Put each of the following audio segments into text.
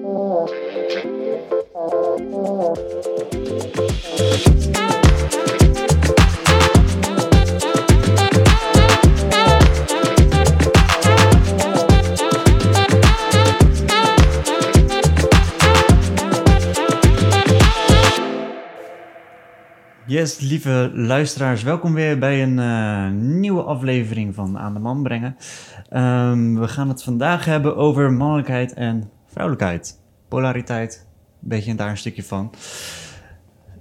Yes, lieve luisteraars, welkom weer bij een eh, nieuwe aflevering van Aan de Man brengen. Ehm, we gaan het vandaag hebben over mannelijkheid en vrouwelijkheid. Polariteit, een beetje daar een stukje van.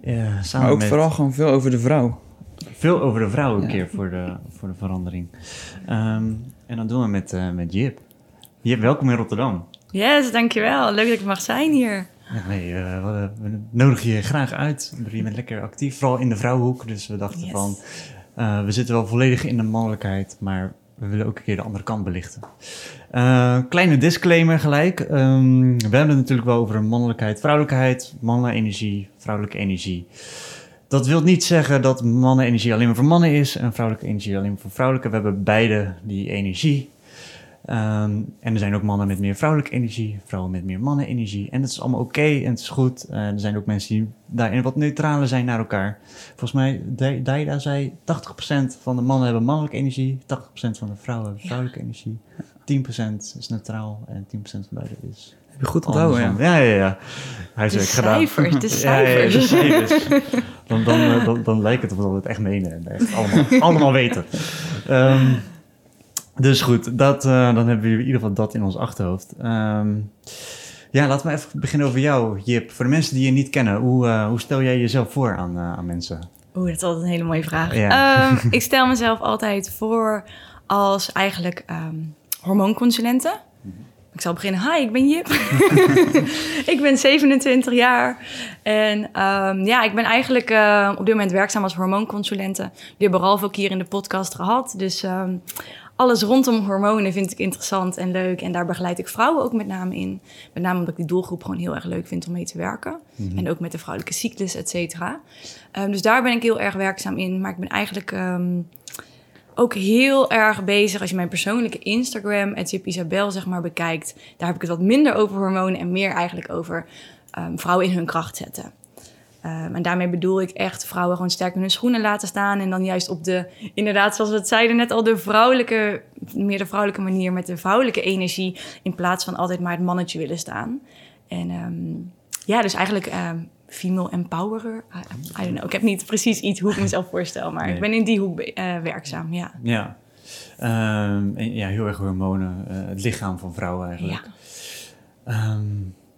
Ja, samen Maar ook met vooral gewoon veel over de vrouw. veel over de vrouw een Ja. keer voor de, voor de verandering. Ehm, en dat doen we met, eh, met Jip. Jip, welkom in Rotterdam. Yes, dankjewel. Leuk dat ik mag zijn hier. Ja, nee, eh, we, nodigen je graag uit. Je bent lekker actief, vooral in de vrouwenhoek. Dus we dachten Yes. van, eh, we zitten wel volledig in de mannelijkheid, maar we willen ook een keer de andere kant belichten. Eh, kleine disclaimer gelijk. Ehm, we hebben het natuurlijk wel over mannelijkheid, vrouwelijkheid, mannenenergie, vrouwelijke energie. Dat wil niet zeggen dat mannenenergie alleen maar voor mannen is en vrouwelijke energie alleen maar voor vrouwelijke. We hebben beide die energie. Ehm, en er zijn ook mannen met meer vrouwelijke energie, vrouwen met meer mannenenergie. En dat is allemaal oké en het is goed. Eh, er zijn ook mensen die daarin wat neutraler zijn naar elkaar. Volgens mij, Da- Daida zei 80% van de mannen hebben mannelijke energie, 80% van de vrouwen hebben vrouwelijke energie. 10% is neutraal en 10% van beide is Heb je goed onthouden, ja. Ja, ja, ja. Hij De heeft gedaan. cijfers, de Ja, ja, ja, de cijfers. cijfers. Dan, dan, eh, dan, dan lijkt het alsof we het echt menen en echt allemaal, allemaal weten. Ehm, dus goed, dat, eh, dan hebben we in ieder geval dat in ons achterhoofd. Ehm, ja, laten we even beginnen over jou, Jip. Voor de mensen die je niet kennen, hoe, eh, hoe stel jij jezelf voor aan, aan mensen? Oeh, dat is altijd een hele mooie vraag. Ja. Ehm, ik stel mezelf altijd voor als eigenlijk ehm hormoonconsulente. Ik zal beginnen. Hi, ik ben Jip. ik ben 27 jaar. En ehm, ja, ik ben eigenlijk eh, op dit moment werkzaam als hormoonconsulente. Die hebben Ralf ook hier in de podcast gehad. Dus ehm, alles rondom hormonen vind ik interessant en leuk. En daar begeleid ik vrouwen ook met name in. Met name omdat ik die doelgroep gewoon heel erg leuk vind om mee te werken. En ook met de vrouwelijke cyclus, et cetera. Ehm, dus daar ben ik heel erg werkzaam in. Maar ik ben eigenlijk ook heel erg bezig als je mijn persoonlijke Instagram, Isabel, zeg maar, bekijkt. Daar heb ik het wat minder over hormonen en meer eigenlijk over ehm, vrouwen in hun kracht zetten. Ehm, en daarmee bedoel ik echt vrouwen gewoon sterk in hun schoenen laten staan. En dan juist op de, inderdaad, zoals we het zeiden net al, de vrouwelijke, meer de vrouwelijke manier met de vrouwelijke energie. In plaats van altijd maar het mannetje willen staan. En ehm, ja, dus eigenlijk female empowerer. I, I don't know. Ik heb niet precies iets hoe ik mezelf voorstel, maar Nee. ik ben in die hoek eh, werkzaam, ja. Ja, Ehm, en ja heel erg hormonen, eh, het lichaam van vrouwen eigenlijk. Ja. Ehm,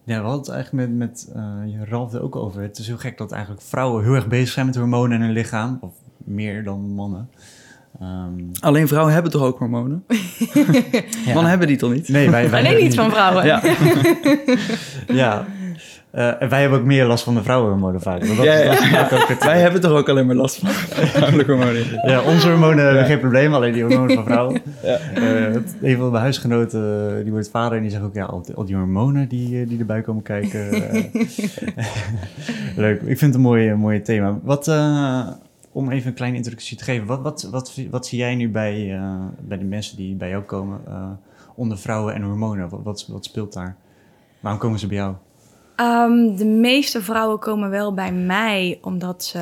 ja, we hadden het eigenlijk met, met eh, Ralf er ook over. Het is heel gek dat eigenlijk vrouwen heel erg bezig zijn met hormonen in hun lichaam. Of meer dan mannen. Ehm, Alleen vrouwen hebben toch ook hormonen? ja. Mannen hebben die toch niet? Nee, wij, wij Alleen niet van vrouwen. Ja, Ja. Eh, en wij hebben ook meer last van de vrouwenhormonen vaak. Want dat, Ja, ja. dat is vaak ook het- wij hebben toch ook alleen maar last van vrouwelijke hormonen? ja, onze hormonen hebben geen probleem, alleen die hormonen van vrouwen. Ja. Eh, het- een van mijn huisgenoten, eh, die wordt vader en die zegt ook, ja, al die, al die hormonen die, die erbij komen kijken. Leuk, ik vind het een mooi, mooie thema. Wat, om even een kleine introductie te geven, wat, wat, wat, wat zie jij nu bij, bij de mensen die bij jou komen onder vrouwen en hormonen? Wat, wat, wat speelt daar? Waarom komen ze bij jou? Ehm, de meeste vrouwen komen wel bij mij omdat ze.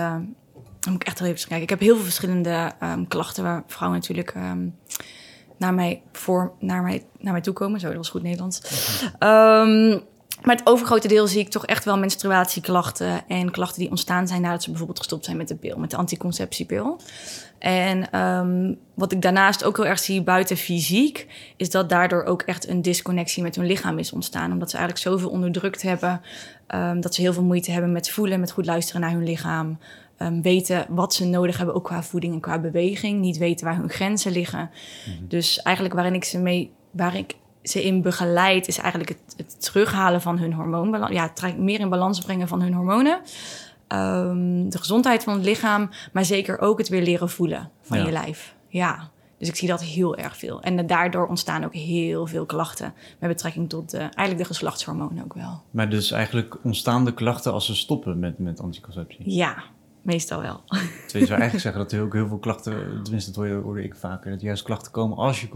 Dan moet ik echt wel even kijken. Ik heb heel veel verschillende ehm, klachten waar vrouwen natuurlijk ehm, naar, mij voor, naar, mij, naar mij toe komen. Zo, dat was goed Nederlands. Maar het overgrote deel zie ik toch echt wel menstruatieklachten en klachten die ontstaan zijn nadat ze bijvoorbeeld gestopt zijn met de pil, met de anticonceptiepil. En ehm, wat ik daarnaast ook heel erg zie buiten fysiek, is dat daardoor ook echt een disconnectie met hun lichaam is ontstaan. Omdat ze eigenlijk zoveel onderdrukt hebben, ehm, dat ze heel veel moeite hebben met voelen, met goed luisteren naar hun lichaam. Ehm, weten wat ze nodig hebben, ook qua voeding en qua beweging. Niet weten waar hun grenzen liggen. Dus eigenlijk waarin ik ze mee, waar ik ze in begeleid, is eigenlijk het, het terughalen van hun hormoonbalans. Ja, meer in balans brengen van hun hormonen. Ehm, de gezondheid van het lichaam, maar zeker ook het weer leren voelen van Ja. je lijf. Ja, dus ik zie dat heel erg veel. En daardoor ontstaan ook heel veel klachten met betrekking tot eh, eigenlijk de geslachtshormonen ook wel. Maar dus eigenlijk ontstaan de klachten als ze stoppen met, met anticonceptie. Ja, meestal wel. Terwijl je zou eigenlijk zeggen dat er ook heel veel klachten, tenminste dat hoor- hoorde ik vaker, dat juist klachten komen als je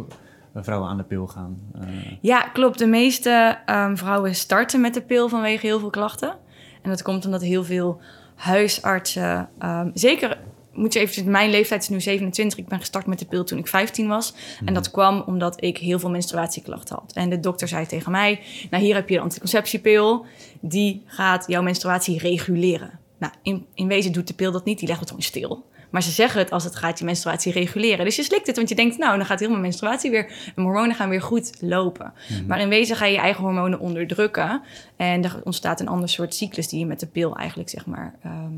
vrouwen aan de pil gaan? Uh... Ja, klopt. De meeste um, vrouwen starten met de pil vanwege heel veel klachten. En dat komt omdat heel veel huisartsen, um, zeker moet je even, mijn leeftijd is nu 27. Ik ben gestart met de pil toen ik 15 was. En Mhm. dat kwam omdat ik heel veel menstruatieklachten had. En de dokter zei tegen mij: Nou, hier heb je de anticonceptiepil. Die gaat jouw menstruatie reguleren. Nou, in, in wezen doet de pil dat niet. Die legt het gewoon stil. Maar ze zeggen het als het gaat je menstruatie reguleren. Dus je slikt het, want je denkt, nou, dan gaat heel mijn menstruatie weer... en mijn hormonen gaan weer goed lopen. Maar in wezen ga je je eigen hormonen onderdrukken. En er ontstaat een ander soort cyclus... die je met de pil eigenlijk, zeg maar... ehm,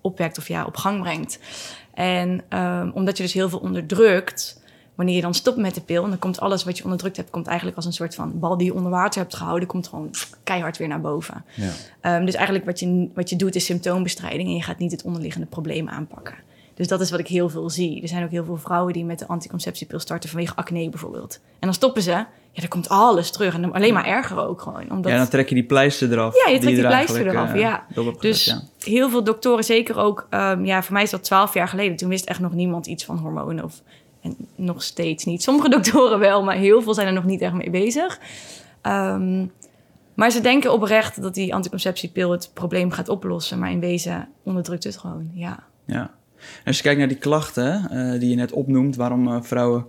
opwekt of ja, op gang brengt. En ehm, omdat je dus heel veel onderdrukt... wanneer je dan stopt met de pil... en dan komt alles wat je onderdrukt hebt... komt eigenlijk als een soort van bal die je onder water hebt gehouden... komt gewoon keihard weer naar boven. Ja. Ehm, dus eigenlijk wat je, wat je doet is symptoombestrijding... en je gaat niet het onderliggende probleem aanpakken. Dus dat is wat ik heel veel zie. Er zijn ook heel veel vrouwen die met de anticonceptiepil starten... vanwege acne bijvoorbeeld. En dan stoppen ze... Ja, dan komt alles terug. En dan alleen maar erger ook gewoon. Omdat... Ja, dan trek je die pleister eraf. Ja, je trekt die er pleister eraf, eh, ja. Dus ja. heel veel doktoren, zeker ook, ehm, ja, voor mij is dat twaalf jaar geleden. Toen wist echt nog niemand iets van hormonen. Of, en nog steeds niet. Sommige doktoren wel, maar heel veel zijn er nog niet echt mee bezig. Ehm, maar ze denken oprecht dat die anticonceptiepil het probleem gaat oplossen. Maar in wezen onderdrukt het gewoon, ja. Ja. En als je kijkt naar die klachten eh, die je net opnoemt, waarom eh, vrouwen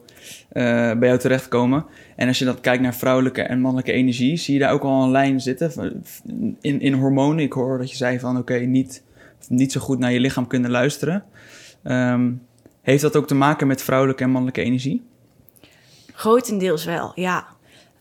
eh, bij jou terechtkomen. En als je dan kijkt naar vrouwelijke en mannelijke energie, zie je daar ook al een lijn zitten in, in hormonen. Ik hoor dat je zei van oké, niet, niet zo goed naar je lichaam kunnen luisteren. Ehm, heeft dat ook te maken met vrouwelijke en mannelijke energie? Grotendeels wel, ja.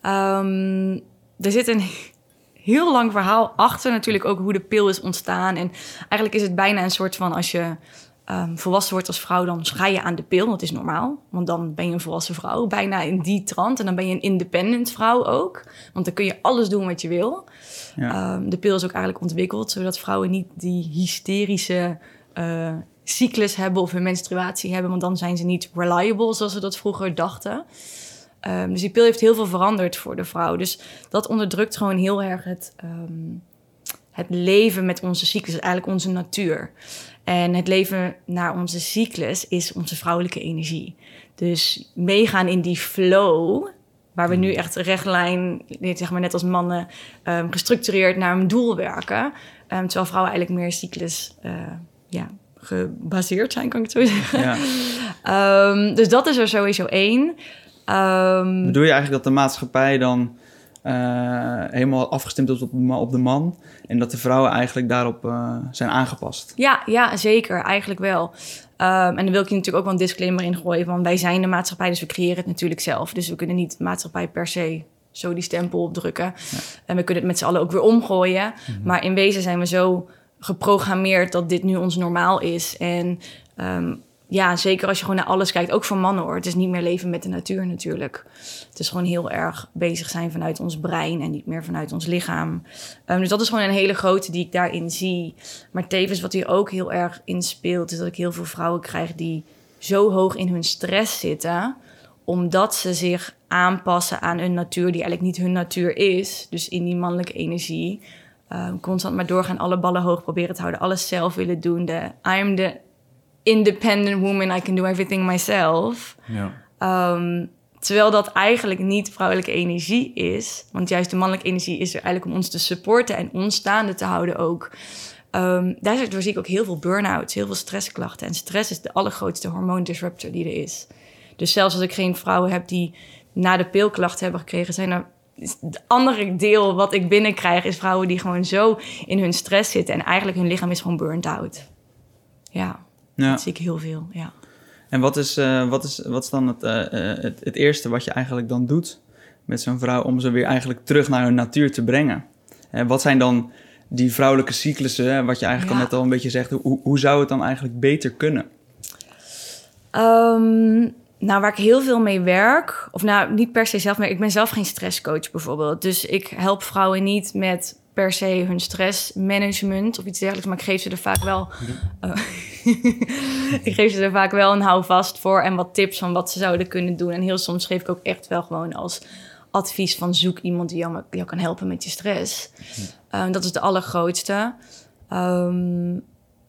Ehm, er zit een heel lang verhaal achter natuurlijk ook hoe de pil is ontstaan. En eigenlijk is het bijna een soort van als je ehm, volwassen wordt als vrouw, dan ga je aan de pil. Dat is normaal, want dan ben je een volwassen vrouw. Bijna in die trant. En dan ben je een independent vrouw ook. Want dan kun je alles doen wat je wil. Ja. Ehm, de pil is ook eigenlijk ontwikkeld zodat vrouwen niet die hysterische eh, cyclus hebben of hun menstruatie hebben, want dan zijn ze niet reliable zoals ze dat vroeger dachten. Ehm, dus die pil heeft heel veel veranderd voor de vrouw. Dus dat onderdrukt gewoon heel erg het, ehm, het leven met onze cyclus, eigenlijk onze natuur. En het leven naar onze cyclus is onze vrouwelijke energie. Dus meegaan in die flow, waar we nu echt rechtlijn, zeg maar net als mannen, ehm, gestructureerd naar een doel werken. Terwijl vrouwen eigenlijk meer cyclus eh, ja, gebaseerd zijn, kan ik het zo zeggen. Ja. Ehm, dus dat is er sowieso één. Ehm, Bedoel je eigenlijk dat de maatschappij dan eh, helemaal afgestemd is op op de man en dat de vrouwen eigenlijk daarop eh, zijn aangepast? Ja, ja, zeker. Eigenlijk wel. Ehm, en dan wil ik je natuurlijk ook wel een disclaimer in gooien. Van wij zijn de maatschappij, dus we creëren het natuurlijk zelf. Dus we kunnen niet de maatschappij per se zo die stempel opdrukken. En we kunnen het met z'n allen ook weer omgooien. Maar in wezen zijn we zo geprogrammeerd dat dit nu ons normaal is. En ehm, ja, zeker als je gewoon naar alles kijkt, ook voor mannen hoor. Het is niet meer leven met de natuur natuurlijk. Het is gewoon heel erg bezig zijn vanuit ons brein en niet meer vanuit ons lichaam. Ehm, dus dat is gewoon een hele grote die ik daarin zie. Maar tevens wat hier ook heel erg in speelt, is dat ik heel veel vrouwen krijg die zo hoog in hun stress zitten, omdat ze zich aanpassen aan een natuur die eigenlijk niet hun natuur is. Dus in die mannelijke energie. Ehm, constant maar doorgaan, alle ballen hoog proberen te houden, alles zelf willen doen. De I'm the independent woman, I can do everything myself. Ja. Ehm, terwijl dat eigenlijk niet vrouwelijke energie is. Want juist de mannelijke energie is er eigenlijk om ons te supporten en ons staande te houden ook. Ehm daardoor zie ik ook heel veel burn-outs, heel veel stressklachten. En stress is de allergrootste hormoondisruptor die er is. Dus zelfs als ik geen vrouwen heb die na de pil klachten hebben gekregen, zijn er. Het andere deel wat ik binnenkrijg is vrouwen die gewoon zo in hun stress zitten. En eigenlijk hun lichaam is gewoon burnt out. Ja, Ja. dat zie ik heel veel. Ja. En wat is, eh, wat is, wat is dan het, eh, eh, het, het eerste wat je eigenlijk dan doet met zo'n vrouw om ze weer eigenlijk terug naar hun natuur te brengen? En wat zijn dan die vrouwelijke cyclussen, hè, wat je eigenlijk Ja. al net al een beetje zegt, hoe, hoe zou het dan eigenlijk beter kunnen? Ehm, nou, waar ik heel veel mee werk, of nou niet per se zelf, maar ik ben zelf geen stresscoach bijvoorbeeld. Dus ik help vrouwen niet met per se hun stressmanagement of iets dergelijks, maar ik geef ze er vaak wel. eh, ik geef ze er vaak wel een houvast voor en wat tips van wat ze zouden kunnen doen. En heel soms geef ik ook echt wel gewoon als advies van zoek iemand die jou, jou kan helpen met je stress. Eh, dat is de allergrootste. Ehm,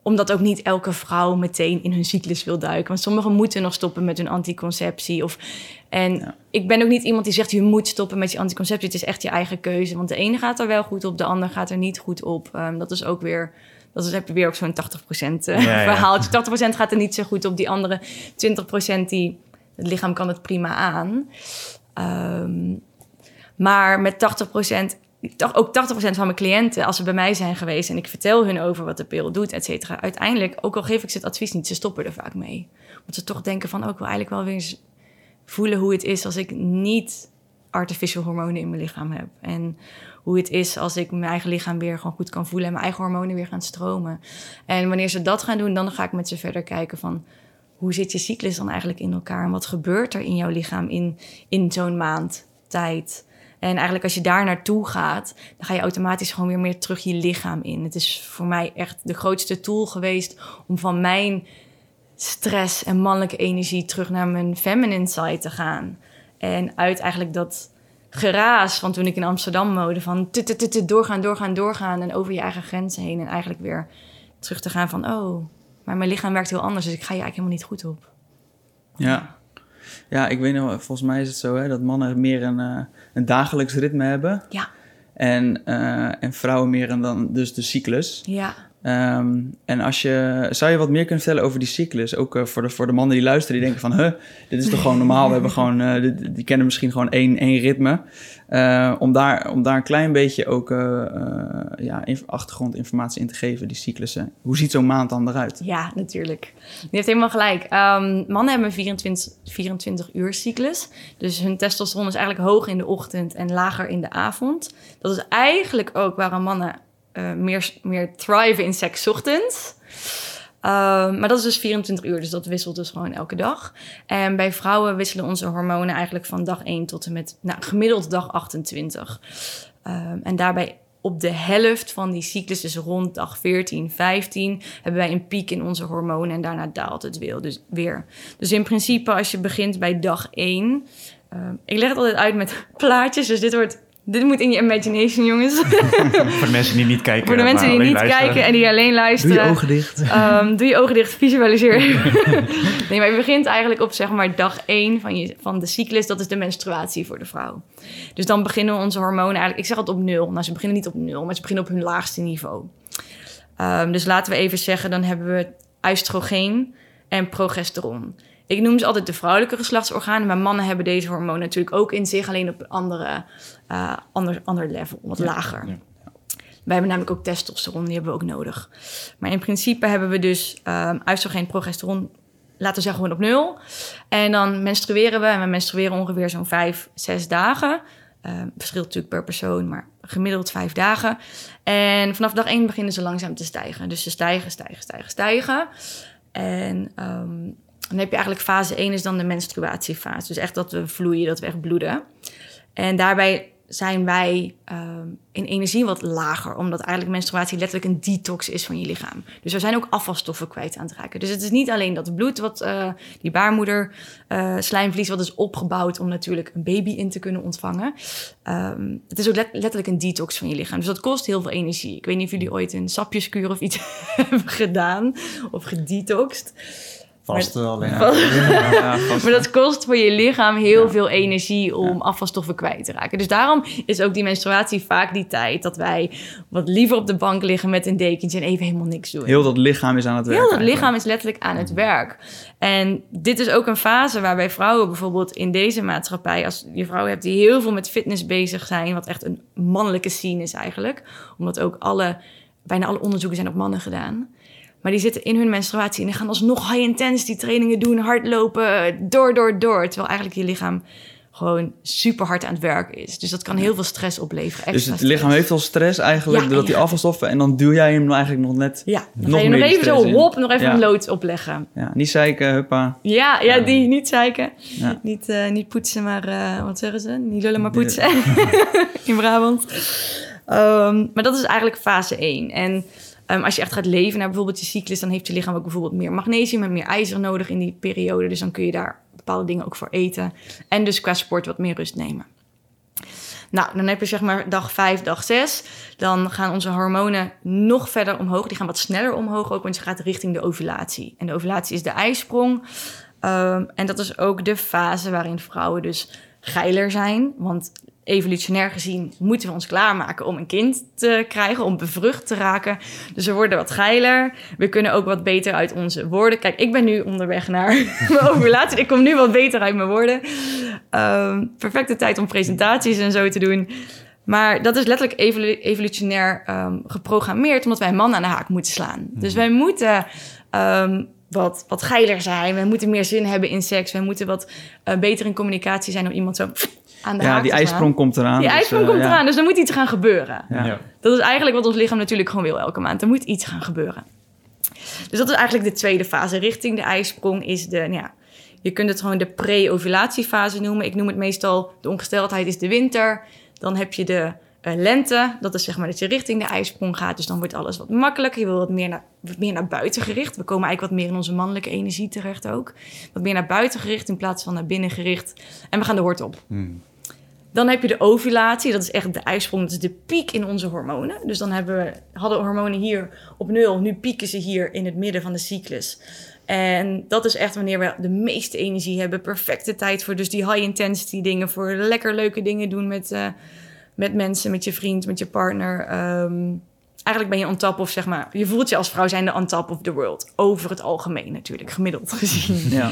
omdat ook niet elke vrouw meteen in hun cyclus wil duiken. Want sommigen moeten nog stoppen met hun anticonceptie. Of, en Ja. ik ben ook niet iemand die zegt... je moet stoppen met je anticonceptie. Het is echt je eigen keuze. Want de ene gaat er wel goed op, de ander gaat er niet goed op. Ehm, dat is ook weer... Dat is, heb je weer ook zo'n 80% eh, ja. verhaaltje. 80% gaat er niet zo goed op. Die andere 20% die... Het lichaam kan het prima aan. Ehm, maar met 80%, ook 80% van mijn cliënten, als ze bij mij zijn geweest en ik vertel hun over wat de pil doet, et cetera, uiteindelijk, ook al geef ik ze het advies niet, ze stoppen er vaak mee. Want ze toch denken van, ook oh, wil eigenlijk wel weer eens voelen hoe het is als ik niet artificial hormonen in mijn lichaam heb. En hoe het is als ik mijn eigen lichaam weer gewoon goed kan voelen en mijn eigen hormonen weer gaan stromen. En wanneer ze dat gaan doen, dan ga ik met ze verder kijken van hoe zit je cyclus dan eigenlijk in elkaar? En wat gebeurt er in jouw lichaam in, in zo'n maand tijd? En eigenlijk als je daar naartoe gaat, dan ga je automatisch gewoon weer meer terug je lichaam in. Het is voor mij echt de grootste tool geweest om van mijn stress en mannelijke energie terug naar mijn feminine side te gaan. En uit eigenlijk dat geraas van toen ik in Amsterdam mode van tut, tut, tut, doorgaan, doorgaan, doorgaan en over je eigen grenzen heen en eigenlijk weer terug te gaan van oh, maar mijn lichaam werkt heel anders, dus ik ga je eigenlijk helemaal niet goed op. Ja. Ja, ik weet nog, volgens mij is het zo hè, dat mannen meer een, eh, een dagelijks ritme hebben. Ja, En, eh, en vrouwen meer een dan dus de cyclus. ja, Ehm, en als je, zou je wat meer kunnen vertellen over die cyclus? Ook eh, voor, de, voor de mannen die luisteren, die denken van... Huh, dit is toch gewoon normaal? We hebben gewoon, dit- die kennen misschien gewoon één, één ritme. Eh, om, daar, om daar een klein beetje ook eh, eh, ja, inf- achtergrondinformatie in te geven, die cyclussen. Hoe ziet zo'n maand dan eruit? ja, natuurlijk. Je heeft helemaal gelijk. Ehm, mannen hebben een 24, 24 uur cyclus. Dus hun testosteron is eigenlijk hoog in de ochtend en lager in de avond. Dat is eigenlijk ook waarom mannen meer, meer thriven in seks ochtends. Ehm, maar dat is dus 24 uur, dus dat wisselt dus gewoon elke dag. En bij vrouwen wisselen onze hormonen eigenlijk van dag 1 tot en met nou, gemiddeld dag 28. Ehm, en daarbij op de helft van die cyclus, dus rond dag 14, 15, hebben wij een piek in onze hormonen en daarna daalt het weer. Dus, weer. dus in principe, als je begint bij dag 1, ehm, ik leg het altijd uit met plaatjes, dus dit wordt. Dit moet in je imagination, jongens. Voor de mensen die niet kijken. Voor de mensen die niet alleen luisteren. kijken en die alleen luisteren. dicht. Ehm, doe je ogen dicht, visualiseer. nee, maar je begint eigenlijk op zeg maar dag 1 van, je, van de cyclus. Dat is de menstruatie voor de vrouw. Dus dan beginnen onze hormonen eigenlijk... Ik zeg het op nul. Nou, ze beginnen niet op nul, maar ze beginnen op hun laagste niveau. Ehm, dus laten we even zeggen, dan hebben we oestrogeen en progesteron. Ik noem ze altijd de vrouwelijke geslachtsorganen, maar mannen hebben deze hormonen natuurlijk ook in zich, alleen op een andere, eh, ander, ander level, wat lager. ja. Wij hebben namelijk ook testosteron, die hebben we ook nodig. Maar in principe hebben we dus um, oestrogeen, progesteron, laten we zeggen gewoon op nul. En dan menstrueren we, en we menstrueren ongeveer zo'n vijf, zes dagen. Um, verschilt natuurlijk per persoon, maar gemiddeld vijf dagen. En vanaf dag één beginnen ze langzaam te stijgen. Dus ze stijgen, stijgen, stijgen, stijgen. En um, dan heb je eigenlijk fase 1 is dan de menstruatiefase. Dus echt dat we vloeien, dat we echt bloeden. En daarbij zijn wij um, in energie wat lager. Omdat eigenlijk menstruatie letterlijk een detox is van je lichaam. Dus we zijn ook afvalstoffen kwijt aan het raken. Dus het is niet alleen dat bloed, wat uh, die baarmoeder, uh, slijmvlies, wat is opgebouwd om natuurlijk een baby in te kunnen ontvangen. Um, het is ook let letterlijk een detox van je lichaam. Dus dat kost heel veel energie. Ik weet niet of jullie ooit een sapjeskuur of iets hebben gedaan of gedetoxed. Vast wel alleen. Ja. Ja, vast maar dat kost voor je lichaam heel veel energie om afvalstoffen kwijt te raken. Dus daarom is ook die menstruatie vaak die tijd dat wij wat liever op de bank liggen met een dekentje en even helemaal niks doen. Heel dat lichaam is aan het werk. Heel dat lichaam is letterlijk aan het werk. En dit is ook een fase waarbij vrouwen bijvoorbeeld in deze maatschappij, als je vrouwen hebt die heel veel met fitness bezig zijn, wat echt een mannelijke scene is eigenlijk, omdat ook alle, bijna alle onderzoeken zijn op mannen gedaan. Maar die zitten in hun menstruatie en die gaan alsnog high intensity trainingen doen, hardlopen, door, door, door. Terwijl eigenlijk je lichaam gewoon super hard aan het werk is. Dus dat kan heel veel stress opleveren. Dus het lichaam stress. heeft al stress eigenlijk, ja, doordat die afvalstoffen... en dan duw jij hem eigenlijk nog net Ja, dan nog ga je nog even zo hop, nog even ja. een lood opleggen. Ja, niet zeiken, huppa. Ja, ja, die, niet zeiken. Ja. Niet, uh, niet poetsen, maar uh, wat zeggen ze? Niet lullen, maar poetsen. in Brabant. Um, maar dat is eigenlijk fase 1. En... Um, als je echt gaat leven naar bijvoorbeeld je cyclus, dan heeft je lichaam ook bijvoorbeeld meer magnesium en meer ijzer nodig in die periode. Dus dan kun je daar bepaalde dingen ook voor eten. En dus qua sport wat meer rust nemen. Nou, dan heb je zeg maar dag 5, dag 6. Dan gaan onze hormonen nog verder omhoog. Die gaan wat sneller omhoog ook, want je gaat richting de ovulatie. En de ovulatie is de ijsprong. Um, en dat is ook de fase waarin vrouwen dus geiler zijn. Want evolutionair gezien moeten we ons klaarmaken om een kind te krijgen, om bevrucht te raken. Dus we worden wat geiler. We kunnen ook wat beter uit onze woorden. Kijk, ik ben nu onderweg naar mijn ovulatie. Ik kom nu wat beter uit mijn woorden. Um, perfecte tijd om presentaties en zo te doen. Maar dat is letterlijk evolutionair um, geprogrammeerd, omdat wij mannen aan de haak moeten slaan. Dus mhm. wij moeten um, wat, wat geiler zijn. We moeten meer zin hebben in seks. We moeten wat uh, beter in communicatie zijn om iemand zo aan de ja, die ijsprong komt eraan. Die dus, ijsprong uh, komt ja. eraan, dus er moet iets gaan gebeuren. Ja. Dat is eigenlijk wat ons lichaam natuurlijk gewoon wil elke maand. Er moet iets gaan gebeuren. Dus dat is eigenlijk de tweede fase. Richting de ijsprong is de, nou ja, je kunt het gewoon de pre-ovulatiefase noemen. Ik noem het meestal de ongesteldheid is de winter. Dan heb je de uh, lente. Dat is zeg maar dat je richting de ijsprong gaat. Dus dan wordt alles wat makkelijker. Je wil wat meer naar, wat meer naar buiten gericht. We komen eigenlijk wat meer in onze mannelijke energie terecht ook. Wat meer naar buiten gericht in plaats van naar binnen gericht. En we gaan de hort op. Hmm. Dan heb je de ovulatie. Dat is echt de ijsprong. Dat is de piek in onze hormonen. Dus dan hebben we, hadden hormonen hier op nul. Nu pieken ze hier in het midden van de cyclus. En dat is echt wanneer we de meeste energie hebben. Perfecte tijd voor dus die high intensity dingen. Voor lekker leuke dingen doen met... Uh, met mensen, met je vriend, met je partner. Um, eigenlijk ben je on top of zeg maar, je voelt je als vrouw zijnde on top of the world. Over het algemeen natuurlijk, gemiddeld gezien. Ja.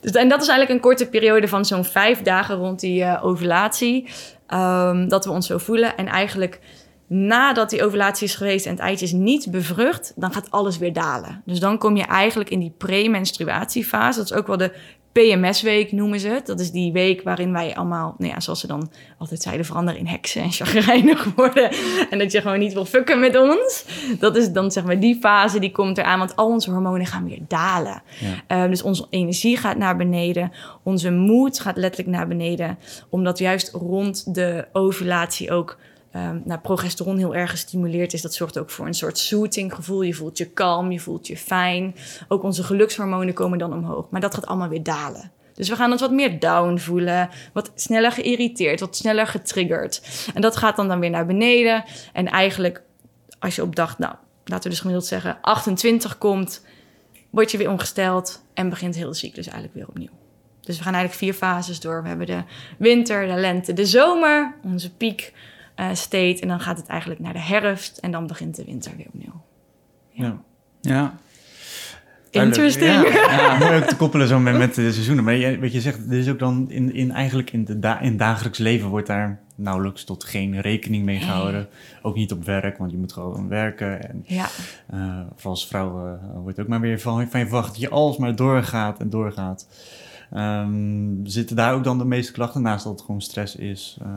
Dus, en dat is eigenlijk een korte periode van zo'n vijf dagen rond die uh, ovulatie. Um, dat we ons zo voelen. En eigenlijk nadat die ovulatie is geweest en het eitje is niet bevrucht, dan gaat alles weer dalen. Dus dan kom je eigenlijk in die premenstruatiefase. Dat is ook wel de PMS-week noemen ze het. Dat is die week waarin wij allemaal, nou ja, zoals ze dan altijd zeiden, veranderen in heksen en chagrijnig worden. En dat je gewoon niet wil fucken met ons. Dat is dan zeg maar die fase die komt eraan, want al onze hormonen gaan weer dalen. Ja. Uh, dus onze energie gaat naar beneden. Onze moed gaat letterlijk naar beneden. Omdat juist rond de ovulatie ook um, progesteron heel erg gestimuleerd is. Dat zorgt ook voor een soort soothing gevoel. Je voelt je kalm, je voelt je fijn. Ook onze gelukshormonen komen dan omhoog. Maar dat gaat allemaal weer dalen. Dus we gaan ons wat meer down voelen, wat sneller geïrriteerd, wat sneller getriggerd. En dat gaat dan, dan weer naar beneden. En eigenlijk, als je op dag, nou, laten we dus gemiddeld zeggen, 28 komt, word je weer ongesteld en begint heel de cyclus eigenlijk weer opnieuw. Dus we gaan eigenlijk vier fases door. We hebben de winter, de lente, de zomer, onze piek, uh, state. En dan gaat het eigenlijk naar de herfst en dan begint de winter weer opnieuw. Ja. ja. Interesting. Ja, mooi ook te koppelen zo met, met de seizoenen. Maar je, wat je zegt, er is ook dan in, in eigenlijk in, de da in dagelijks leven wordt daar nauwelijks tot geen rekening mee gehouden. Ook niet op werk, want je moet gewoon werken. En ja. Uh, voor als vrouw uh, wordt ook maar weer van, van je verwacht dat je alles maar doorgaat en doorgaat. Um, zitten daar ook dan de meeste klachten naast dat het gewoon stress is? Uh,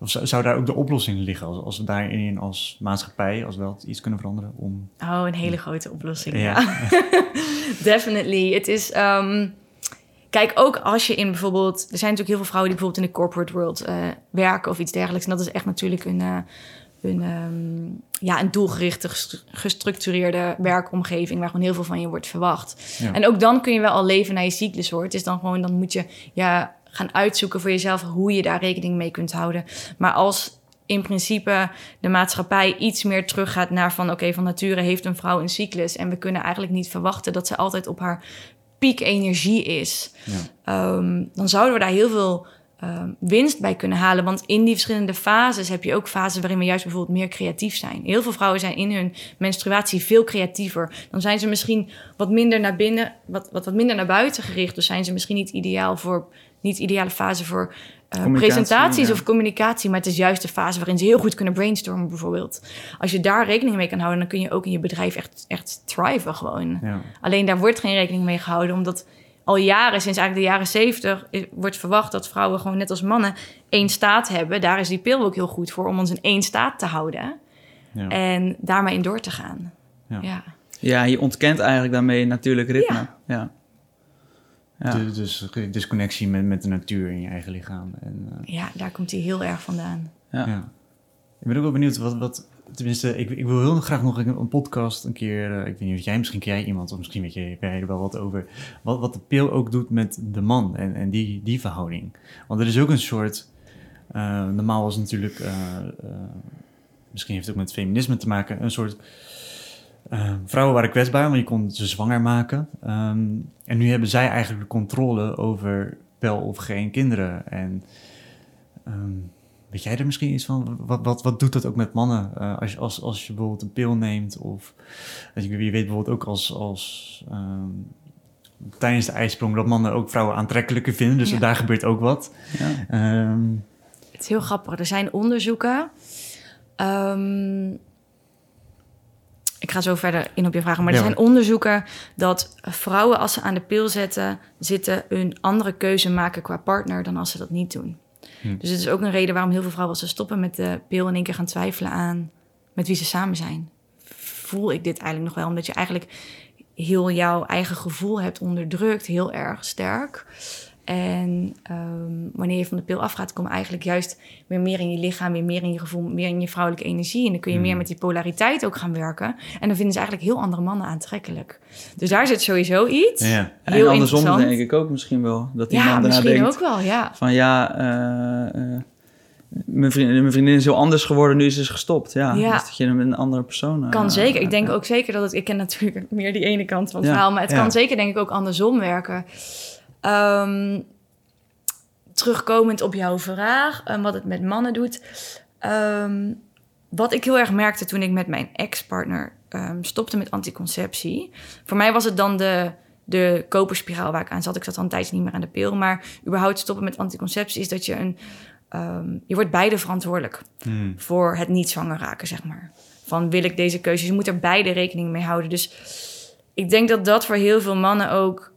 of zou, daar ook de oplossing liggen als, als we daarin als maatschappij, als wel iets kunnen veranderen? Om... Oh, een hele grote oplossing. Ja, definitely. Het is. Um, kijk, ook als je in bijvoorbeeld. Er zijn natuurlijk heel veel vrouwen die bijvoorbeeld in de corporate world uh, werken of iets dergelijks. En dat is echt natuurlijk een. Uh, een, um, ja, een doelgerichte, gestructureerde werkomgeving waar gewoon heel veel van je wordt verwacht. Ja. En ook dan kun je wel al leven naar je cyclus hoor. Het is dan gewoon, dan moet je ja, gaan uitzoeken voor jezelf hoe je daar rekening mee kunt houden. Maar als in principe de maatschappij iets meer teruggaat naar van oké, van nature heeft een vrouw een cyclus en we kunnen eigenlijk niet verwachten dat ze altijd op haar piek energie is, ja. um, dan zouden we daar heel veel um, winst bij kunnen halen. Want in die verschillende fases heb je ook fases waarin we juist bijvoorbeeld meer creatief zijn. Heel veel vrouwen zijn in hun menstruatie veel creatiever. Dan zijn ze misschien wat minder naar binnen, wat, wat, wat minder naar buiten gericht. Dus zijn ze misschien niet ideaal voor niet de ideale fase voor uh, presentaties of communicatie. Maar het is juist de fase waarin ze heel goed kunnen brainstormen, bijvoorbeeld. Als je daar rekening mee kan houden, dan kun je ook in je bedrijf echt, echt thriven gewoon. Ja. Alleen daar wordt geen rekening mee gehouden, omdat al jaren, sinds eigenlijk de jaren zeventig, wordt verwacht dat vrouwen gewoon net als mannen één staat hebben. Daar is die pil ook heel goed voor om ons in één staat te houden. Ja. En daarmee in door te gaan. Ja. ja. je ontkent eigenlijk daarmee natuurlijk ritme. ja. Ja. dus disconnectie met, met de natuur in je eigen lichaam. En, uh, ja, daar komt hij heel erg vandaan. Ja. ja. Ik ben ook wel benieuwd wat, wat tenminste, ik, ik wil heel graag nog een, podcast een keer, uh, ik weet niet of jij, misschien ken jij iemand, of misschien weet je, er wel wat over, wat, wat de pil ook doet met de man en, en die, die verhouding. Want er is ook een soort Eh, normaal was natuurlijk, eh, eh, misschien heeft het ook met feminisme te maken, een soort... eh, vrouwen waren kwetsbaar, want je kon ze zwanger maken. Ehm, en nu hebben zij eigenlijk de controle over wel of geen kinderen. En ehm, weet jij er misschien iets van? Wat, wat, wat doet dat ook met mannen? Eh, als, je, als, als je bijvoorbeeld een pil neemt of... als je, je weet bijvoorbeeld ook als... als ehm, tijdens de ijsprong dat mannen ook vrouwen aantrekkelijker vinden. Dus Ja. daar gebeurt ook wat. Ja. Ehm, Het is heel grappig. Er zijn onderzoeken. Ehm, ik ga zo verder in op je vragen. Maar er Ja. zijn onderzoeken dat vrouwen, als ze aan de pil zetten, zitten, een andere keuze maken qua partner dan als ze dat niet doen. Hm. Dus het is ook een reden waarom heel veel vrouwen, als ze stoppen met de pil, in één keer gaan twijfelen aan met wie ze samen zijn. Voel ik dit eigenlijk nog wel? Omdat je eigenlijk heel jouw eigen gevoel hebt onderdrukt, heel erg sterk. En ehm, wanneer je van de pil afgaat, kom je eigenlijk juist weer meer in je lichaam, weer meer in je gevoel, meer in je vrouwelijke energie. En dan kun je Hmm. meer met die polariteit ook gaan werken. En dan vinden ze eigenlijk heel andere mannen aantrekkelijk. Dus daar zit sowieso iets. ja. En Heel andersom interessant. denk ik ook misschien wel. Dat die Ja, man daarna misschien denkt ook wel, ja. van ja, eh, eh, mijn, vriendin, mijn vriendin is heel anders geworden, nu is ze gestopt. Ja, Ja. Dus dat je met een andere persoon... eh, Kan zeker. Ik denk eh, ook zeker dat het... Ik ken natuurlijk meer die ene kant van het verhaal. Maar het kan zeker denk ik ook andersom werken. Ehm, terugkomend op jouw vraag. en wat het met mannen doet. Ehm, wat ik heel erg merkte toen ik met mijn ex-partner ehm, stopte met anticonceptie. Voor mij was het dan de, de koperspiraal waar ik aan zat. Ik zat al een tijdje niet meer aan de pil. Maar überhaupt stoppen met anticonceptie is dat je een... ehm, je wordt beide verantwoordelijk Hmm. voor het niet zwanger raken, zeg maar. Van wil ik deze keuze? Je moet er beide rekening mee houden. Dus ik denk dat dat voor heel veel mannen ook...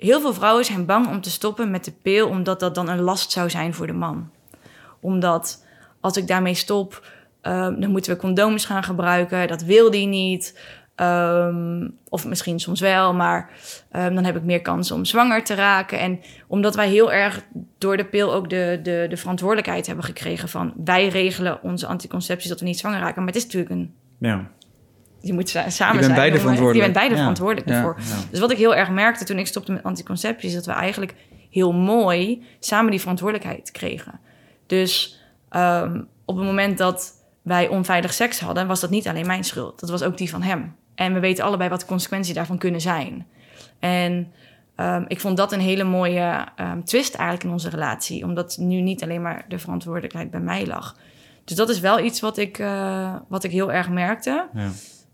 Heel veel vrouwen zijn bang om te stoppen met de pil... omdat dat dan een last zou zijn voor de man. Omdat als ik daarmee stop... ehm, dan moeten we condooms gaan gebruiken. Dat wil die niet. Ehm, of misschien soms wel, maar ehm, dan heb ik meer kans om zwanger te raken. En omdat wij heel erg door de pil ook de, de, de verantwoordelijkheid hebben gekregen van wij regelen onze anticonceptie dat we niet zwanger raken. Maar het is natuurlijk een. Ja. Je moet sa- samen bent zijn. beide om- verantwoordelijk. Je bent beide Ja. verantwoordelijk ervoor. Ja. Dus wat ik heel erg merkte toen ik stopte met anticonceptie, is dat we eigenlijk heel mooi samen die verantwoordelijkheid kregen. Dus ehm, op het moment dat wij onveilig seks hadden, was dat niet alleen mijn schuld. Dat was ook die van hem. En we weten allebei wat de consequenties daarvan kunnen zijn. En ehm, ik vond dat een hele mooie ehm, twist eigenlijk in onze relatie. Omdat nu niet alleen maar de verantwoordelijkheid bij mij lag. Dus dat is wel iets wat ik, eh, wat ik heel erg merkte. ja.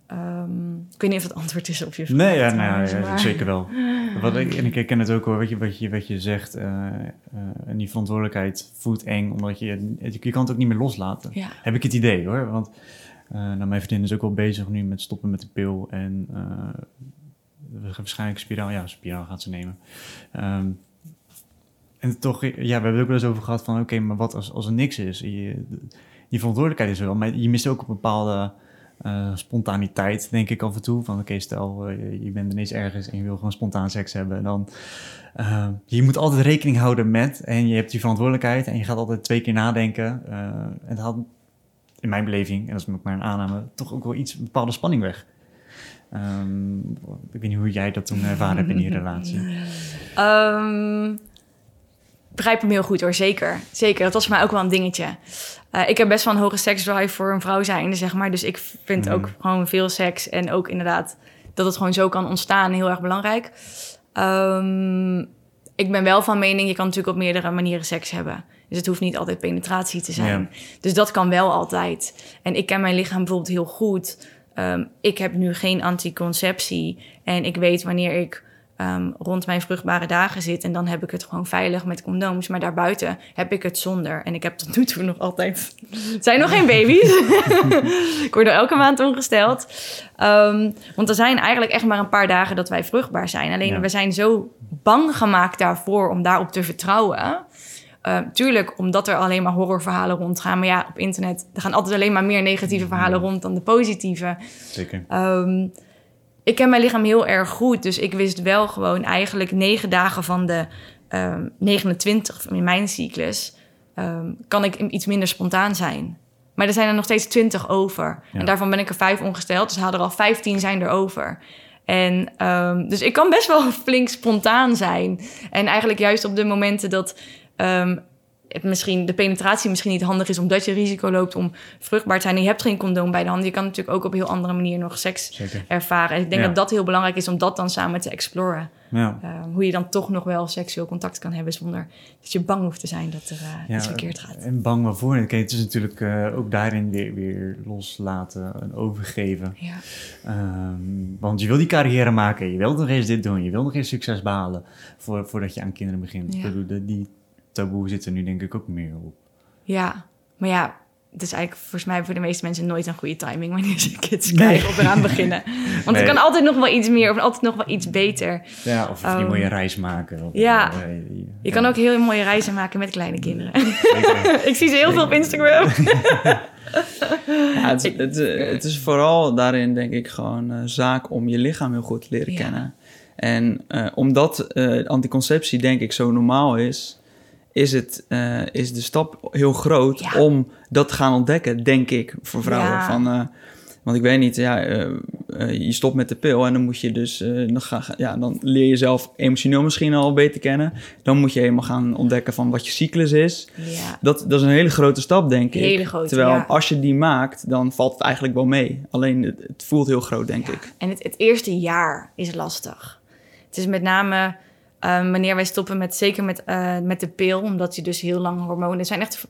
Ehm, ik weet niet of het antwoord is op je vraag. Nee, ja, nou, trouwens, ja, maar- zeker wel. Wat ik, en ik herken het ook hoor, wat je, wat je, wat je zegt. eh, eh, en die verantwoordelijkheid voelt eng, omdat je, je, kan het ook niet meer loslaten. Ja. Heb ik het idee hoor. Want eh, nou, mijn vriendin is ook wel bezig nu met stoppen met de pil. En eh, we gaan waarschijnlijk spiraal, ja, spiraal gaat ze nemen. Ehm, en toch, ja, we hebben het ook wel eens over gehad van, oké, maar wat als, als er niks is? Je, die verantwoordelijkheid is er wel, maar je mist ook een bepaalde eh, spontaniteit, denk ik af en toe. Van, oké, stel, eh, je- bent ineens ergens en je wil gewoon spontaan seks hebben. En dan, eh, je moet altijd rekening houden met, en je hebt die verantwoordelijkheid en je gaat altijd twee keer nadenken. en dat in mijn beleving, en dat is ook maar een aanname, toch ook wel iets, bepaalde spanning weg. Ehm, ik weet niet hoe jij dat toen ervaren hebt in die relatie. Ehm, begrijp hem heel goed hoor, zeker. Zeker, dat was voor mij ook wel een dingetje. Eh, ik heb best wel een hoge seksdrive voor een vrouw zijnde, zeg maar. Dus ik vind Mhm. ook gewoon veel seks en ook inderdaad dat het gewoon zo kan ontstaan heel erg belangrijk. Ehm, ik ben wel van mening, je kan natuurlijk op meerdere manieren seks hebben. Dus het hoeft niet altijd penetratie te zijn. Dus dat kan wel altijd. En ik ken mijn lichaam bijvoorbeeld heel goed. Ehm, ik heb nu geen anticonceptie. En ik weet wanneer ik ehm, rond mijn vruchtbare dagen zit. En dan heb ik het gewoon veilig met condooms. Maar daarbuiten heb ik het zonder. En ik heb tot nu toe nog altijd... Het zijn nog geen baby's. ik word er elke maand ongesteld. Ehm, want er zijn eigenlijk echt maar een paar dagen dat wij vruchtbaar zijn. Alleen Ja. we zijn zo bang gemaakt daarvoor om daarop te vertrouwen. Uh, tuurlijk, omdat er alleen maar horrorverhalen rondgaan. Maar ja, op internet er gaan altijd alleen maar meer negatieve verhalen rond dan de positieve. Zeker. Um, ik ken mijn lichaam heel erg goed. Dus ik wist wel gewoon eigenlijk negen dagen van de um, 29 in mijn cyclus... Um, kan ik iets minder spontaan zijn. Maar er zijn er nog steeds 20 over. Ja. En daarvan ben ik er vijf ongesteld. Dus hadden er al 15 zijn er over. En um, dus ik kan best wel flink spontaan zijn. En eigenlijk juist op de momenten dat het misschien de penetratie misschien niet handig is omdat je risico loopt om vruchtbaar te zijn en je hebt geen condoom bij de hand. Je kan natuurlijk ook op een heel andere manier nog seks Zeker. ervaren. En ik denk Ja. dat dat heel belangrijk is om dat dan samen te exploren. Ja. Eh, hoe je dan toch nog wel seksueel contact kan hebben zonder dat je bang hoeft te zijn dat er eh, Ja, iets verkeerd gaat. En bang waarvoor. Kijk, het is natuurlijk eh, ook daarin weer, weer loslaten en overgeven. Ja. Ehm, want je wil die carrière maken, je wil nog eens dit doen, je wil nog eens succes behalen voor, voordat je aan kinderen begint. Ja. Die taboe zit er nu denk ik ook meer op. ja, maar ja, het is eigenlijk volgens mij voor de meeste mensen nooit een goede timing wanneer ze kids Nee. krijgen of eraan beginnen. Want Nee. er kan altijd nog wel iets meer of altijd nog wel iets beter. Ja, of die mooie reis maken. Of, ja. Je ja. kan ook heel mooie reizen maken met kleine kinderen. Zeker. ik zie ze heel veel op Instagram. Ja, het, het, het is vooral daarin, denk ik, gewoon eh, zaak om je lichaam heel goed te leren Ja. kennen. En eh, omdat eh, anticonceptie, denk ik, zo normaal is, is, het, eh, is de stap heel groot Ja. om dat te gaan ontdekken, denk ik, voor vrouwen. Ja. Van, eh, want ik weet niet, ja, eh, je stopt met de pil en dan moet je dus, dan, ga, ja, dan leer je jezelf emotioneel misschien al beter kennen. Dan moet je helemaal gaan ontdekken van wat je cyclus is. ja. Dat, dat is een hele grote stap, denk ik. Hele grote, Terwijl als je die maakt, dan valt het eigenlijk wel mee. Alleen het, het voelt heel groot, denk ik. En het, het eerste jaar is lastig. Het is met name eh, wanneer wij stoppen met, zeker met, eh, met de pil, omdat je dus heel lang hormonen zijn. Echt,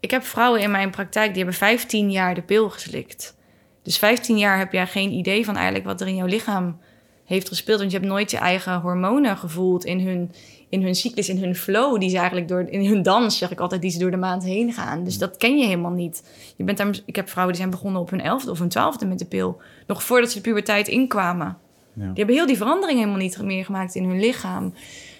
ik heb vrouwen in mijn praktijk die hebben 15 jaar de pil geslikt. Dus 15 jaar heb jij geen idee van eigenlijk wat er in jouw lichaam heeft gespeeld. Want je hebt nooit je eigen hormonen gevoeld in hun, in hun cyclus, in hun flow. Die ze eigenlijk door, in hun dans, zeg ik altijd, die ze door de maand heen gaan. Dus dat ken je helemaal niet. Je bent daar, ik heb vrouwen die zijn begonnen op hun elfde of hun twaalfde met de pil. Nog voordat ze de puberteit inkwamen. Ja. Die hebben heel die verandering helemaal niet meer gemaakt in hun lichaam.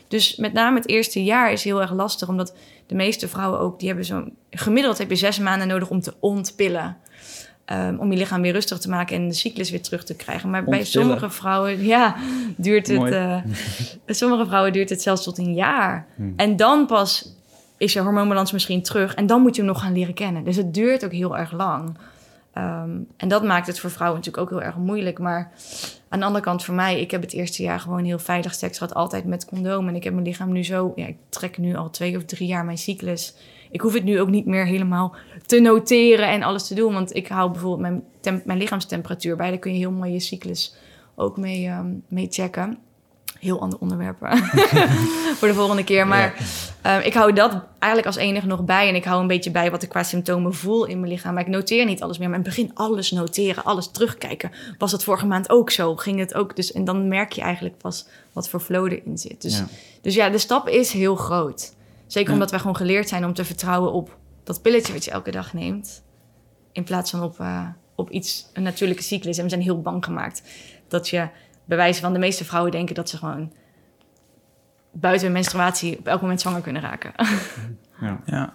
Dus met name het eerste jaar is heel erg lastig, omdat de meeste vrouwen ook, die hebben zo'n gemiddeld heb je zes maanden nodig om te ontpillen. Ehm, om je lichaam weer rustig te maken en de cyclus weer terug te krijgen. Maar bij sommige vrouwen, ja, duurt het. Eh, bij sommige vrouwen duurt het zelfs tot een jaar. Hmm. En dan pas is je hormoonbalans misschien terug. En dan moet je hem nog gaan leren kennen. Dus het duurt ook heel erg lang. Ehm, en dat maakt het voor vrouwen natuurlijk ook heel erg moeilijk. Maar aan de andere kant voor mij, ik heb het eerste jaar gewoon heel veilig seks gehad. Altijd met condoom. En ik heb mijn lichaam nu zo... Ja, ik trek nu al twee of drie jaar mijn cyclus. Ik hoef het nu ook niet meer helemaal te noteren en alles te doen. Want ik hou bijvoorbeeld mijn, mijn lichaamstemperatuur bij. Daar kun je heel mooi je cyclus ook mee, ehm, mee checken. Heel ander onderwerp voor de volgende keer. Maar ehm, ik hou dat eigenlijk als enige nog bij. En ik hou een beetje bij wat ik qua symptomen voel in mijn lichaam. Maar ik noteer niet alles meer. Maar in het begin alles noteren, alles terugkijken. Was het vorige maand ook zo? Ging het ook? Dus, en dan merk je eigenlijk pas wat voor flow erin zit. Dus Ja. dus ja, de stap is heel groot. Zeker Ja. omdat wij gewoon geleerd zijn om te vertrouwen op dat pilletje wat je elke dag neemt. In plaats van op, eh, op iets, een natuurlijke cyclus. En we zijn heel bang gemaakt dat je, bij wijze van de meeste vrouwen denken dat ze gewoon buiten hun menstruatie op elk moment zwanger kunnen raken. Ja. Ja.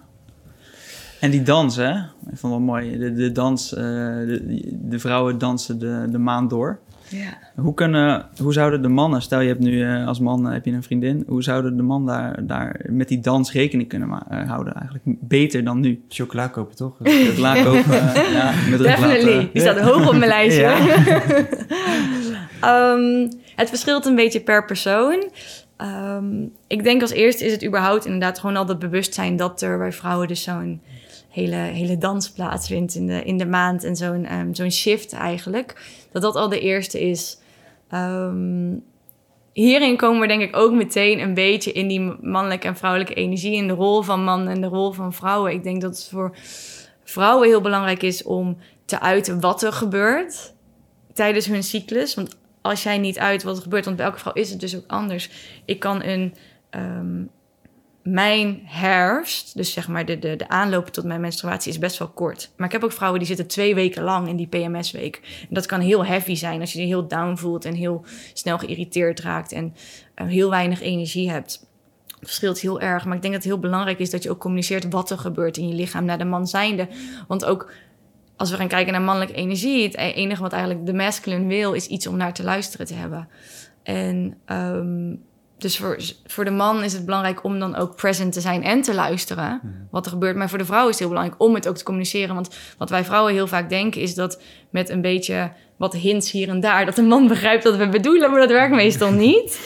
En die dans, hè? Ik vond het wel mooi. De, de dans, eh, de, de vrouwen dansen de, de maand door. Ja. Hoe, kunnen, hoe zouden de mannen, stel je hebt nu eh, als man eh, heb je een vriendin, hoe zouden de man daar, daar met die dans rekening kunnen eh, houden eigenlijk? Beter dan nu. Chocola kopen, toch? Laat kopen, ja, met. Definitely. Die staat hoog op mijn lijstje. Ehm, het verschilt een beetje per persoon. Ehm, ik denk als eerste is het überhaupt inderdaad gewoon al dat bewustzijn dat er bij vrouwen dus zo'n hele, hele dans plaatsvindt in de, in de maand en zo'n ehm, zo'n shift eigenlijk. Dat dat al de eerste is. Hierin komen we denk ik ook meteen een beetje in die mannelijke en vrouwelijke energie, in de rol van man en de rol van vrouwen. Ik denk dat het voor vrouwen heel belangrijk is om te uiten wat er gebeurt tijdens hun cyclus. Want als jij niet uit wat er gebeurt, want bij elke vrouw is het dus ook anders. Ik kan een. ehm, mijn herfst, dus zeg maar de, de, de aanloop tot mijn menstruatie, is best wel kort. Maar ik heb ook vrouwen die zitten twee weken lang in die PMS-week. En dat kan heel heavy zijn als je je heel down voelt en heel snel geïrriteerd raakt en eh, heel weinig energie hebt. Het verschilt heel erg. Maar ik denk dat het heel belangrijk is dat je ook communiceert wat er gebeurt in je lichaam naar de man zijnde. Want ook als we gaan kijken naar mannelijke energie, het enige wat eigenlijk de masculine wil, is iets om naar te luisteren te hebben. En ehm, dus voor, voor de man is het belangrijk om dan ook present te zijn en te luisteren. Wat er gebeurt. Maar voor de vrouw is het heel belangrijk om het ook te communiceren. Want wat wij vrouwen heel vaak denken is dat met een beetje wat hints hier en daar... dat de man begrijpt wat we bedoelen, maar dat werkt meestal niet.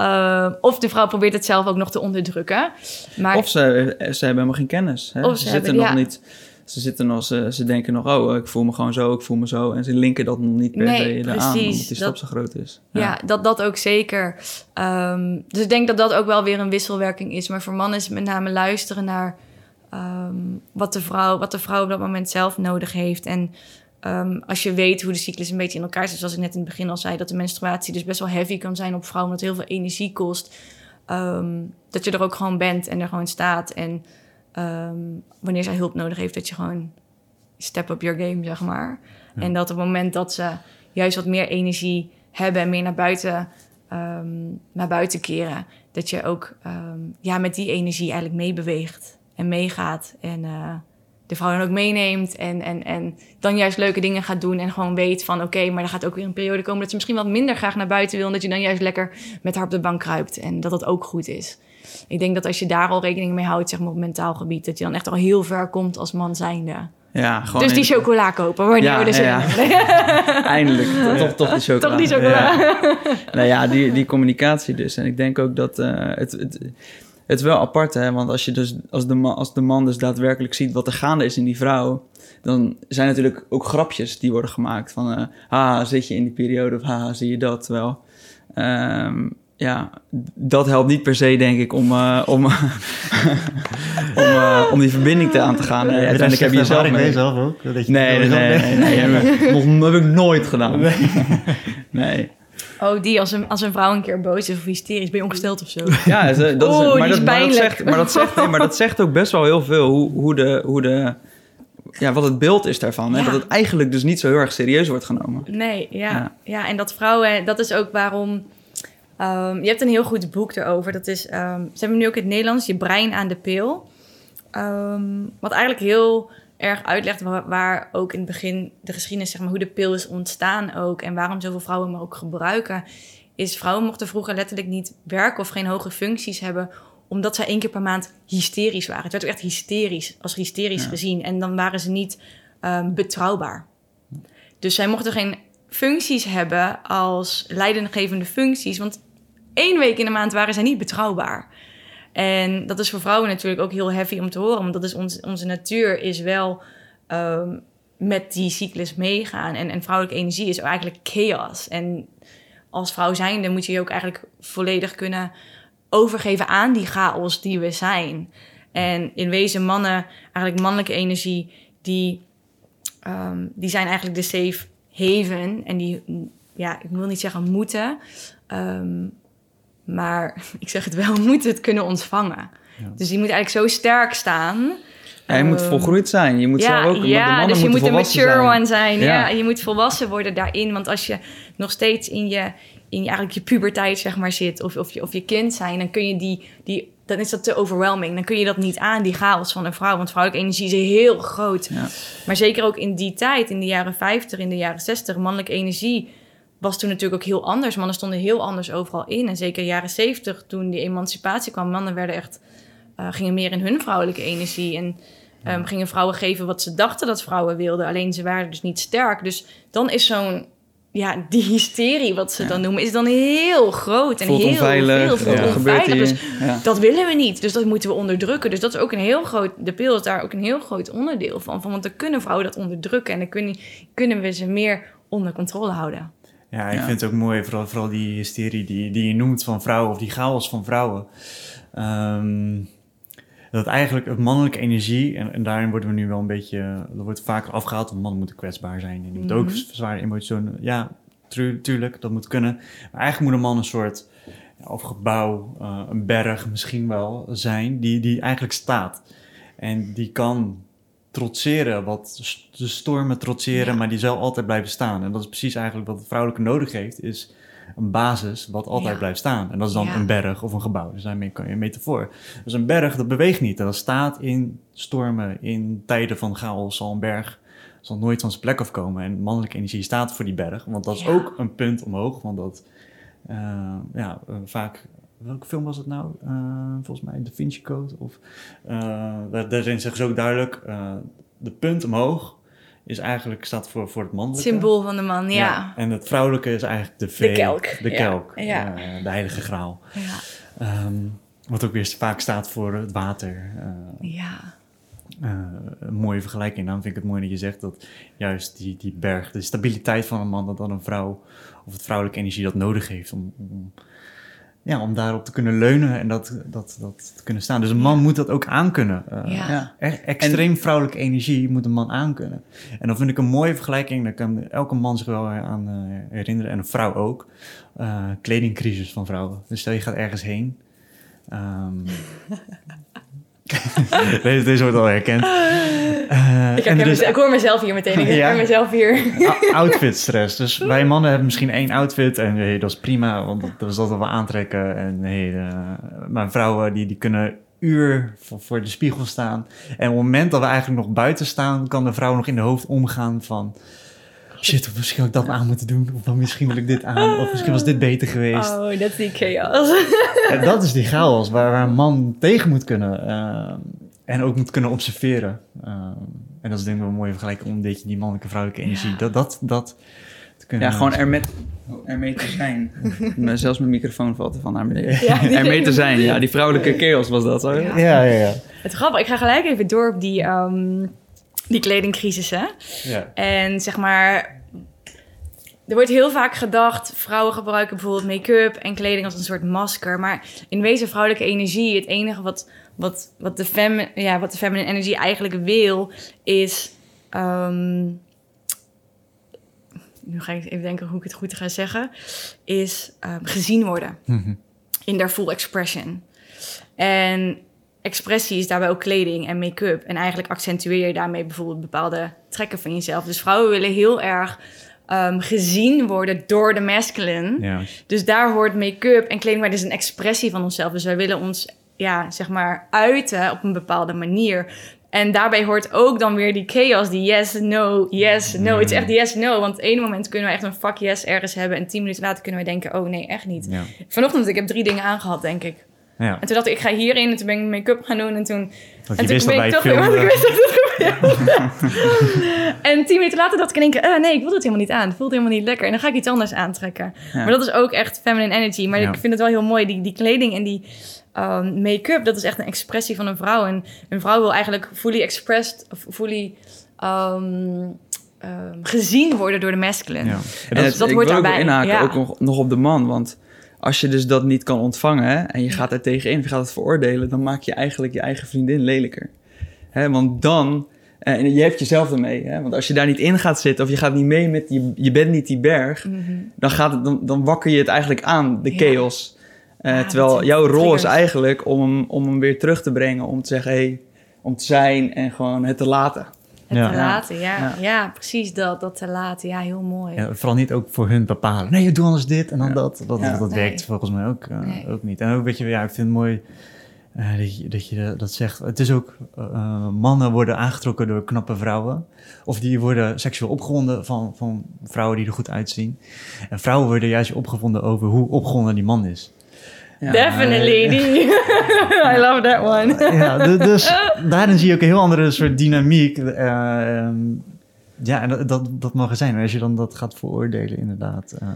Uh, of de vrouw probeert het zelf ook nog te onderdrukken. Maar, of ze, ze hebben helemaal geen kennis. Hè? Of ze, ze zitten nog ja. niet... Ze, zitten nog, ze, ze denken nog, oh, ik voel me gewoon zo, ik voel me zo. En ze linken dat nog niet per Nee, se precies. omdat die stap zo groot is. Ja, dat, dat ook zeker. Ehm, dus ik denk dat dat ook wel weer een wisselwerking is. Maar voor mannen is het met name luisteren naar ehm, wat, de vrouw, wat de vrouw op dat moment zelf nodig heeft. En ehm, als je weet hoe de cyclus een beetje in elkaar zit, zoals ik net in het begin al zei, dat de menstruatie dus best wel heavy kan zijn op vrouwen, omdat het heel veel energie kost. dat je er ook gewoon bent en er gewoon staat. En ehm, wanneer zij hulp nodig heeft, dat je gewoon step up your game, zeg maar. En dat op het moment dat ze juist wat meer energie hebben en meer naar buiten, ehm, naar buiten keren, dat je ook ehm, ja, met die energie eigenlijk meebeweegt en meegaat. En eh, de vrouw dan ook meeneemt en, en, en dan juist leuke dingen gaat doen en gewoon weet van oké, maar er gaat ook weer een periode komen dat ze misschien wat minder graag naar buiten wil en dat je dan juist lekker met haar op de bank kruipt en dat dat ook goed is. Ik denk dat als je daar al rekening mee houdt, zeg maar op mentaal gebied, dat je dan echt al heel ver komt als man zijnde. Ja, gewoon Dus die in- chocola kopen, wanneer Ja, we er zin ja. Eindelijk, toch, toch die chocola. Toch die chocola. Ja. Nou ja, die, die communicatie dus. En ik denk ook dat eh, het, het, het is wel apart, hè. Want als, je dus, als, de man, als de man dus daadwerkelijk ziet wat er gaande is in die vrouw... dan zijn natuurlijk ook grapjes die worden gemaakt. Van, eh haha, zit je in die periode of haha, zie je dat wel. Ehm, ja, dat helpt niet per se, denk ik, om, eh, om, om, eh, om die verbinding te aan te gaan. Eh, uiteindelijk heb je jezelf mee. jezelf ook? Dat je Nee, nee, nee, nee, nee, nee. Nog heb ik nooit gedaan. Nee. Oh, die, als een, als een vrouw een keer boos is of hysterisch, ben je ongesteld of zo? Ja, dat is, Oeh, maar, dat, is maar, dat pijnlijk. zegt, maar, dat zegt, nee, maar dat zegt ook best wel heel veel hoe, hoe de, hoe de, ja, wat het beeld is daarvan. Hè? Ja. Dat het eigenlijk dus niet zo heel erg serieus wordt genomen. Nee, ja. Ja. ja. en dat vrouwen, dat is ook waarom... ehm, je hebt een heel goed boek erover. Dat is, ehm, ze hebben nu ook in het Nederlands, Je brein aan de pil. Ehm, wat eigenlijk heel erg uitlegt waar, waar ook in het begin de geschiedenis, zeg maar, hoe de pil is ontstaan ook. En waarom zoveel vrouwen hem ook gebruiken. Is vrouwen mochten vroeger letterlijk niet werken of geen hoge functies hebben omdat zij één keer per maand hysterisch waren. Het werd ook echt hysterisch, als hysterisch Ja. gezien. En dan waren ze niet betrouwbaar. Dus zij mochten geen functies hebben als leidinggevende functies. Want één week in de maand waren zij niet betrouwbaar. En dat is voor vrouwen natuurlijk ook heel heavy om te horen. Want dat is ons, onze natuur is wel ehm, met die cyclus meegaan. En, en vrouwelijke energie is eigenlijk chaos. En als vrouw zijnde moet je je ook eigenlijk volledig kunnen overgeven aan die chaos die we zijn. En in wezen mannen, eigenlijk mannelijke energie, die, ehm, die zijn eigenlijk de safe haven. En die, ja, ik wil niet zeggen moeten, ehm, maar ik zeg het wel, moeten het kunnen ontvangen. Ja. Dus die moet eigenlijk zo sterk staan. Ja, je moet Ehm, volgroeid zijn. Je moet ja, zelf ook, ja de mannen dus je moet een mature zijn. one zijn. Ja. Ja. je moet volwassen worden daarin. Want als je nog steeds in je, in je, eigenlijk je puberteit zeg maar, zit... Of, of, je, of je kind zijn, dan kun je die, die... Dan is dat te overwhelming. Dan kun je dat niet aan, die chaos van een vrouw. Want vrouwelijke energie is heel groot. Ja. Maar zeker ook in die tijd, in de jaren 50, in de jaren 60... mannelijke energie was toen natuurlijk ook heel anders. Mannen stonden heel anders overal in. En zeker jaren 70, toen die emancipatie kwam... mannen werden echt, eh, gingen meer in hun vrouwelijke energie... En, Ehm, gingen vrouwen geven wat ze dachten dat vrouwen wilden. Alleen ze waren dus niet sterk. Dus dan is zo'n... Ja, die hysterie, wat ze Ja. dan noemen, is dan heel groot. En Voelt heel onveilig. veel. Ja. onveilig. Dus Ja. dat willen we niet. Dus dat moeten we onderdrukken. Dus dat is ook een heel groot... De pil is daar ook een heel groot onderdeel van. van want dan kunnen vrouwen dat onderdrukken. En dan kunnen, kunnen we ze meer onder controle houden. Ja, ik Ja. vind het ook mooi, vooral, vooral die hysterie die, die je noemt van vrouwen, of die chaos van vrouwen. Ehm, dat eigenlijk het mannelijke energie, en, en daarin worden we nu wel een beetje, er wordt vaker afgehaald, want mannen moeten kwetsbaar zijn. En die moeten ook Mhm. zwaar emotioneel, ja, tuurlijk, dat moet kunnen. Maar eigenlijk moet een man een soort, ja, of gebouw, eh, een berg misschien wel zijn, die, die eigenlijk staat. En die kan trotseren, wat de stormen trotseren, Ja. maar die zal altijd blijven staan. En dat is precies eigenlijk wat het vrouwelijke nodig heeft, is een basis wat altijd Ja. blijft staan. En dat is dan Ja. een berg of een gebouw. Dus daarmee kan je een metafoor. Dus een berg, dat beweegt niet. En dat staat in stormen, in tijden van chaos, zal een berg zal nooit van zijn plek afkomen. En mannelijke energie staat voor die berg, want dat is ook een punt omhoog, want dat eh, ja, eh, vaak welke film was het nou? Uh, volgens mij Da Vinci Code. Of, uh, daarin zeggen ze ook duidelijk, uh, de punt omhoog is eigenlijk, staat voor, voor het mannelijke. Symbool van de man, ja. En het vrouwelijke is eigenlijk de vee. De kelk. De kelk, ja. de heilige graal. Ja. Um, wat ook weer vaak staat voor het water. ja. een mooie vergelijking. Dan vind ik het mooi dat je zegt dat juist die, die berg, de stabiliteit van een man, dat dan een vrouw of het vrouwelijke energie dat nodig heeft om, om ja, om daarop te kunnen leunen en dat, dat, dat te kunnen staan. Dus een man moet dat ook aankunnen. Uh, ja. extreem vrouwelijke energie moet een man aankunnen. En dan vind ik een mooie vergelijking, daar kan elke man zich wel aan uh, herinneren en een vrouw ook. Uh, kledingcrisis van vrouwen. Dus stel je gaat ergens heen. Um, deze, deze wordt al herkend. Uh, ik, dus, ik hoor mezelf hier meteen. Ik ja, mezelf hier. outfit stress. Dus wij mannen hebben misschien één outfit en hey, dat is prima, want dat is dat we aantrekken. En hey, uh, maar vrouwen die, die kunnen uur voor, voor, de spiegel staan. En op het moment dat we eigenlijk nog buiten staan, kan de vrouw nog in de hoofd omgaan van shit, of misschien had ik dat aan moeten doen. Of misschien wil ik dit aan. Of misschien was dit beter geweest. Oh, dat is die chaos. En dat is die chaos waar, waar een man tegen moet kunnen. Uh, en ook moet kunnen observeren. Uh, en dat is denk ik wel een mooie vergelijking. Omdat je die mannelijke vrouwelijke energie, ja. dat, dat, dat te kunnen... Ja, gewoon er met, ermee te zijn. Zelfs mijn microfoon valt er van naar beneden. Ja, ermee te zijn, ja. Die vrouwelijke chaos was dat, hoor. Ja, ja, ja. ja. Het grappig, ik ga gelijk even door op die... Um, die kledingcrisis, hè? Ja. En zeg maar, er wordt heel vaak gedacht, vrouwen gebruiken bijvoorbeeld make-up en kleding als een soort masker. Maar in wezen vrouwelijke energie, het enige wat, wat, wat, de, fem, ja, wat de feminine energy eigenlijk wil, is... Um, nu ga ik even denken hoe ik het goed ga zeggen. Is um, gezien worden. Mm-hmm. In their full expression. En expressie is daarbij ook kleding en make-up. En eigenlijk accentueer je daarmee bijvoorbeeld bepaalde trekken van jezelf. Dus vrouwen willen heel erg um, gezien worden door de masculine. Ja. Dus daar hoort make-up en kleding bij. Dus een expressie van onszelf. Dus wij willen ons, ja, zeg maar, uiten op een bepaalde manier. En daarbij hoort ook dan weer die chaos, die yes, no, yes, no. Het is echt yes, no. Want ene moment kunnen we echt een fuck yes ergens hebben. En tien minuten later kunnen wij denken, oh nee, echt niet. Ja. Vanochtend, ik heb drie dingen aangehad, denk ik. Ja. En toen dacht ik, ik ga hierin. En toen ben ik make-up gaan doen. En toen... Want en wist toen dat ben ik het toch want ik wist dat het gebeurde. en tien minuten later dacht ik in één keer... Uh, nee, ik wil het helemaal niet aan. Het voelt helemaal niet lekker. En dan ga ik iets anders aantrekken. Ja. Maar dat is ook echt feminine energy. Maar Ja. ik vind het wel heel mooi. Die, die kleding en die um, make-up... dat is echt een expressie van een vrouw. En een vrouw wil eigenlijk fully expressed... of fully... Um, um, gezien worden door de masculine. Ja. En het, dat ik hoort wil ook daarbij, wel inhaken, ja. ook nog, nog op de man. Want als je dus dat niet kan ontvangen en je gaat er tegenin, je gaat het veroordelen, dan maak je eigenlijk je eigen vriendin lelijker. Hè, want dan, eh, en je hebt jezelf ermee. Hè, want als je daar niet in gaat zitten of je gaat niet mee met, je, je bent niet die berg, Mhm. dan, gaat het, dan, dan wakker je het eigenlijk aan, de Ja. chaos. Eh, Ah, terwijl jouw rol is eigenlijk om hem, om hem weer terug te brengen, om te zeggen, hey, om te zijn en gewoon het te laten. Het Ja. te laten, ja. Ja. Ja. precies dat. Dat te laten, ja, heel mooi. Ja, vooral niet ook voor hun bepalen. Nee, doe anders dit en dan Ja. dat. Dat, Ja. dat Nee. werkt volgens mij ook, eh, Nee. ook niet. En ook, weet je, ja, ik vind het mooi eh, dat, je, dat je dat zegt. Het is ook, eh, mannen worden aangetrokken door knappe vrouwen. Of die worden seksueel opgewonden van, van vrouwen die er goed uitzien. En vrouwen worden juist opgewonden over hoe opgewonden die man is. Ja. Definitely. I love that one. ja, du- dus daarin zie je ook een heel andere soort dynamiek. eh, ehm, ja, en dat, dat, dat mag er zijn. Als je dan dat gaat veroordelen, inderdaad. eh,